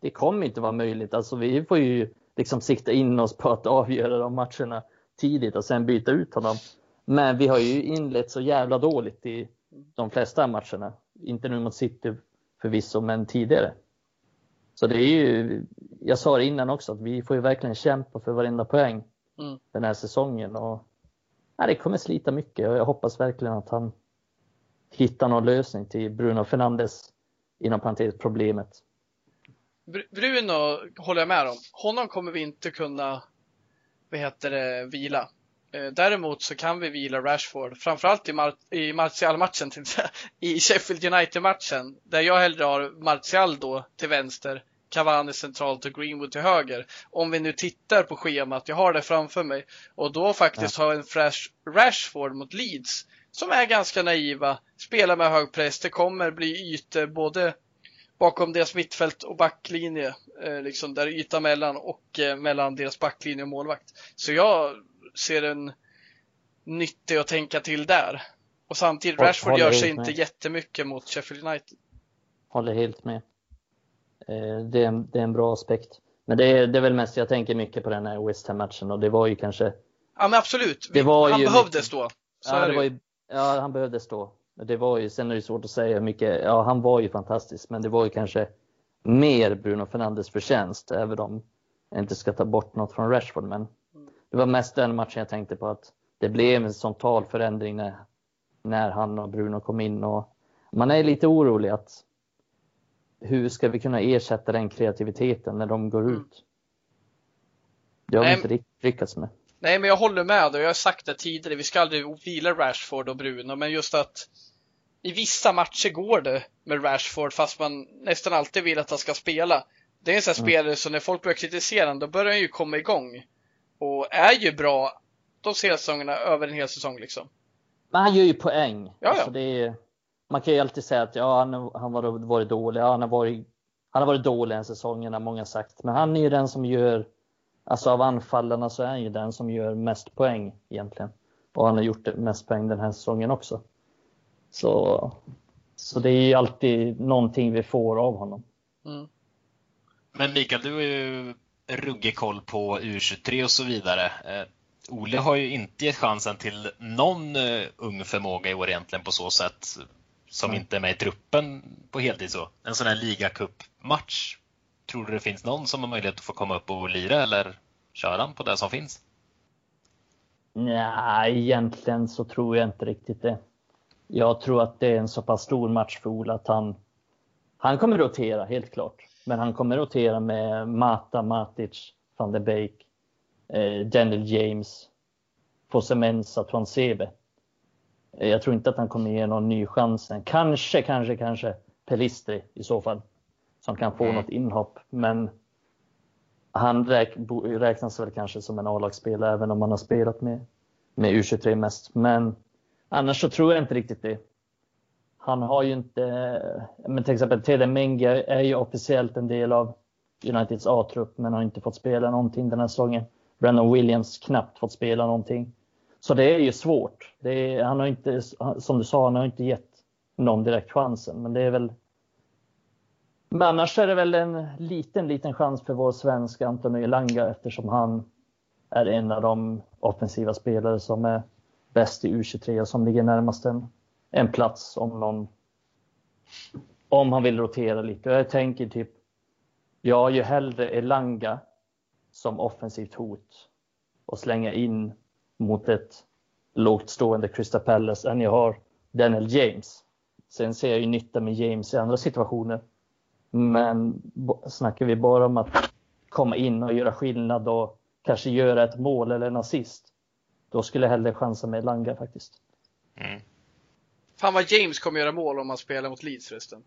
Det kommer inte vara möjligt. Alltså vi får ju liksom sikta in oss på att avgöra de matcherna tidigt och sen byta ut honom. Men vi har ju inlett så jävla dåligt i de flesta matcherna. Inte nu mot City förvisso, men tidigare. Så det är ju, jag sa det innan också, att vi får ju verkligen kämpa för varenda poäng mm. den här säsongen. Och, ja, det kommer slita mycket och jag hoppas verkligen att han hittar någon lösning till Bruno Fernandes, inom parentes, problemet. Bruno håller jag med om. Honom kommer vi inte kunna, vad heter det, vila. Eh, däremot så kan vi vila Rashford, framförallt i, Mar i Martial-matchen, i Sheffield United-matchen, där jag hellre har Martial då till vänster, Cavani centralt och Greenwood till höger. Om vi nu tittar på schemat, jag har det framför mig, och då faktiskt ja. ha en fresh Rashford mot Leeds, som är ganska naiva, spelar med hög press, det kommer bli ytor både bakom deras mittfält och backlinje, eh, liksom där yta mellan och eh, mellan deras backlinje och målvakt. Så jag ser en nyttig att tänka till där. Och samtidigt, Håll- Rashford gör sig inte med. jättemycket mot Sheffield United. Håller helt med. Eh, Det är, en, det är en bra aspekt. Men det är, det är väl mest, jag tänker mycket på den här West Ham-matchen och det var ju kanske Ja men absolut, Det var han ju behövdes mycket- då. Så ja, det var ju, ja, han behövdes då. Det var ju, sen är det svårt att säga hur mycket, ja han var ju fantastisk, men det var ju kanske mer Bruno Fernandes förtjänst, även om jag inte ska ta bort något från Rashford. Men det var mest den matchen jag tänkte på att det blev en sån tal förändring när, när han och Bruno kom in och man är lite orolig att hur ska vi kunna ersätta den kreativiteten när de går Mm. ut? Det har vi inte riktigt lyckats med. Nej, men jag håller med och jag har sagt det tidigare. Vi ska aldrig vila Rashford och Bruno, men just att i vissa matcher går det med Rashford fast man nästan alltid vill att han ska spela. Det är en sån Mm. spelare som när folk börjar kritisera honom, då börjar han ju komma igång. Och är ju bra de senaste säsongerna över en hel säsong liksom. Men han gör ju poäng. ja. Alltså det är, man kan ju alltid säga att ja, han, han har varit dålig. Ja, han, har varit, han har varit dålig en säsong, har många sagt. Men han är ju den som gör, alltså av anfallarna så är han ju den som gör mest poäng egentligen. Och han har gjort mest poäng den här säsongen också. Så, så det är ju alltid någonting vi får av honom. Mm. Men Mikael, du har ju ruggig koll på U23 och så vidare. Eh, Ole har ju inte gett chansen till någon eh, ung förmåga i år egentligen på så sätt som Nej. inte är med i truppen på heltid så. En sån här ligacupmatch. Tror du det finns någon som har möjlighet att få komma upp och lira eller kör han på det som finns? Nej, egentligen så tror jag inte riktigt det. Jag tror att det är en så pass stor match för Ola att han, han kommer rotera, helt klart. Men han kommer rotera med Mata, Matic, van de Beek, eh, Daniel James, Fosemensa, Tuansebe. Eh, Jag tror inte att han kommer ge någon ny chans. Kanske, kanske, kanske Pelistri i så fall. Som kan få Mm. något inhopp. Men han räk, räknas väl kanske som en A-lagsspelare även om han har spelat med, med U23 mest. Men annars så tror jag inte riktigt det. Han har ju inte, men till exempel Tede Menga är ju officiellt en del av Uniteds A-trupp men har inte fått spela någonting den här säsongen. Brandon Williams knappt fått spela någonting. Så det är ju svårt. Det är, han har inte, som du sa, han har inte gett någon direkt chansen. Men det är väl men annars är det väl en liten, liten chans för vår svenska Antonio Elanga eftersom han är en av de offensiva spelare som är bäst i U23 och som ligger närmast den en plats om någon om han vill rotera lite. Jag tänker typ, jag har ju hellre Elanga som offensivt hot och slänga in mot ett lågt stående Crystal Palace än jag har Daniel James. Sen ser jag ju nytta med James i andra situationer. Men snackar vi bara om att komma in och göra skillnad och kanske göra ett mål eller en assist. Då skulle jag hellre chansa med Langa faktiskt. Mm. Fan vad James kommer göra mål om han spelar mot Leeds förresten.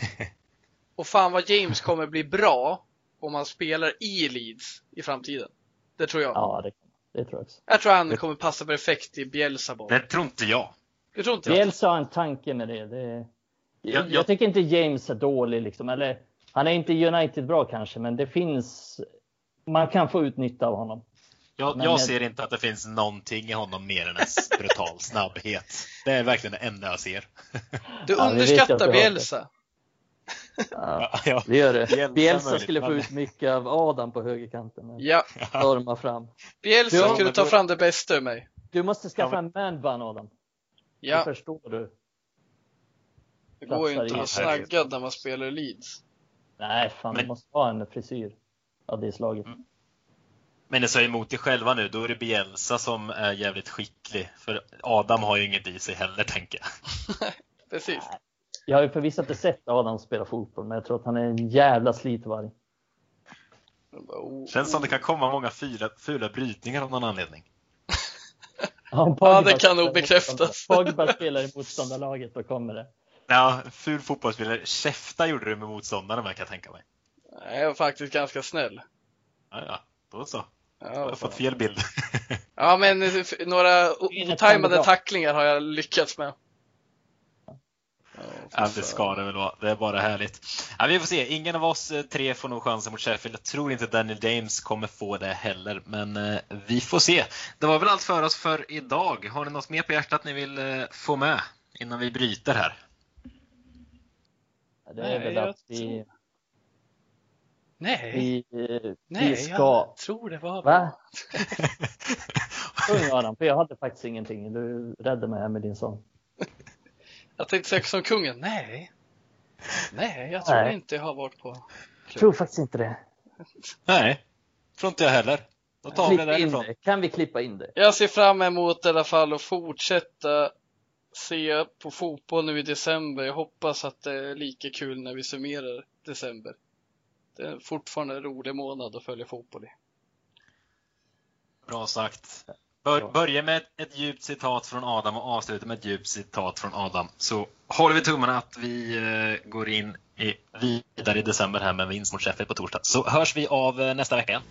Och fan vad James kommer bli bra om han spelar i Leeds i framtiden. Det tror jag. Ja, det, det tror jag också. Jag tror han kommer passa perfekt i Bielsa boll. Det tror inte jag. Du tror inte jag? Bielsa har en tanke med det. det jag, Jag- jag, jag- tycker inte James är dålig liksom. Eller, han är inte United bra kanske, men det finns. Man kan få ut nytta av honom. Jag, Men jag ser inte att det finns någonting i honom mer än en brutal snabbhet. Det är verkligen det enda jag ser. Du Ja, underskattar har Bielsa. Ja, Ja, ja. det gör det. Bielsa skulle få men- ut mycket av Adam på högerkanten. men Ja, Storma fram. Bielsa Ja, skulle men ta fram det bästa ur mig. Du måste skaffa Ja, en manbun Adam. Det Ja, förstår du. det går ju inte att snaggad när man spelar Leeds. Nej, fan Men- du måste ha en frisyr av det slaget. Men det säger emot dig själva nu, då är det Bielsa som är jävligt skicklig. För Adam har ju inget i sig heller, tänker jag. Precis. Jag har ju förvisso inte sett Adam spela fotboll, men jag tror att han är en jävla slitvarg. Jag Känns som det kan komma många fula, fula brytningar av någon anledning. Om Ja, det kan nog bekräftas. Pogba spelar i motståndarlaget, då kommer det. Ja, ful fotbollsspelare. Käfta gjorde du med motståndaren med, kan jag tänka mig. Nej, jag är faktiskt ganska snäll. Ja, ja, då så. Ja, Jag har fått fel bild. ja men några otajmade tacklingar har jag lyckats med. Ja, det ska det väl vara. Det är bara härligt. Ja, vi får se. Ingen av oss eh, tre får nog chansen mot Sheffield. Jag tror inte Daniel James kommer få det heller, men eh, vi får se. Det var väl allt för oss för idag. Har ni något mer på hjärtat ni vill eh, få med innan vi bryter här? Det är Nej, väl jag att vi, Nej, vi, nej, vi ska... jag tror det var. Va? Sjung Adam, för jag hade faktiskt ingenting. Du räddade mig här med din sång. Jag tänkte säga som kungen. Nej. Nej, jag tror Nej. inte jag har varit på Jag tror faktiskt inte det. Nej, tror inte jag heller. Då tar vi det Klippa in därifrån. det. Kan vi klippa in det? Jag ser fram emot i alla fall att fortsätta se på fotboll nu i december. Jag hoppas att det är lika kul när vi summerar december. Det är fortfarande en rolig månad att följa fotboll i. Bra sagt. Bör, börja med ett, ett djupt citat från Adam och avsluta med ett djupt citat från Adam. Så håller vi tummarna att vi eh, går in i, vidare i december här med vinst mot Sheffield på torsdag. Så hörs vi av eh, nästa vecka.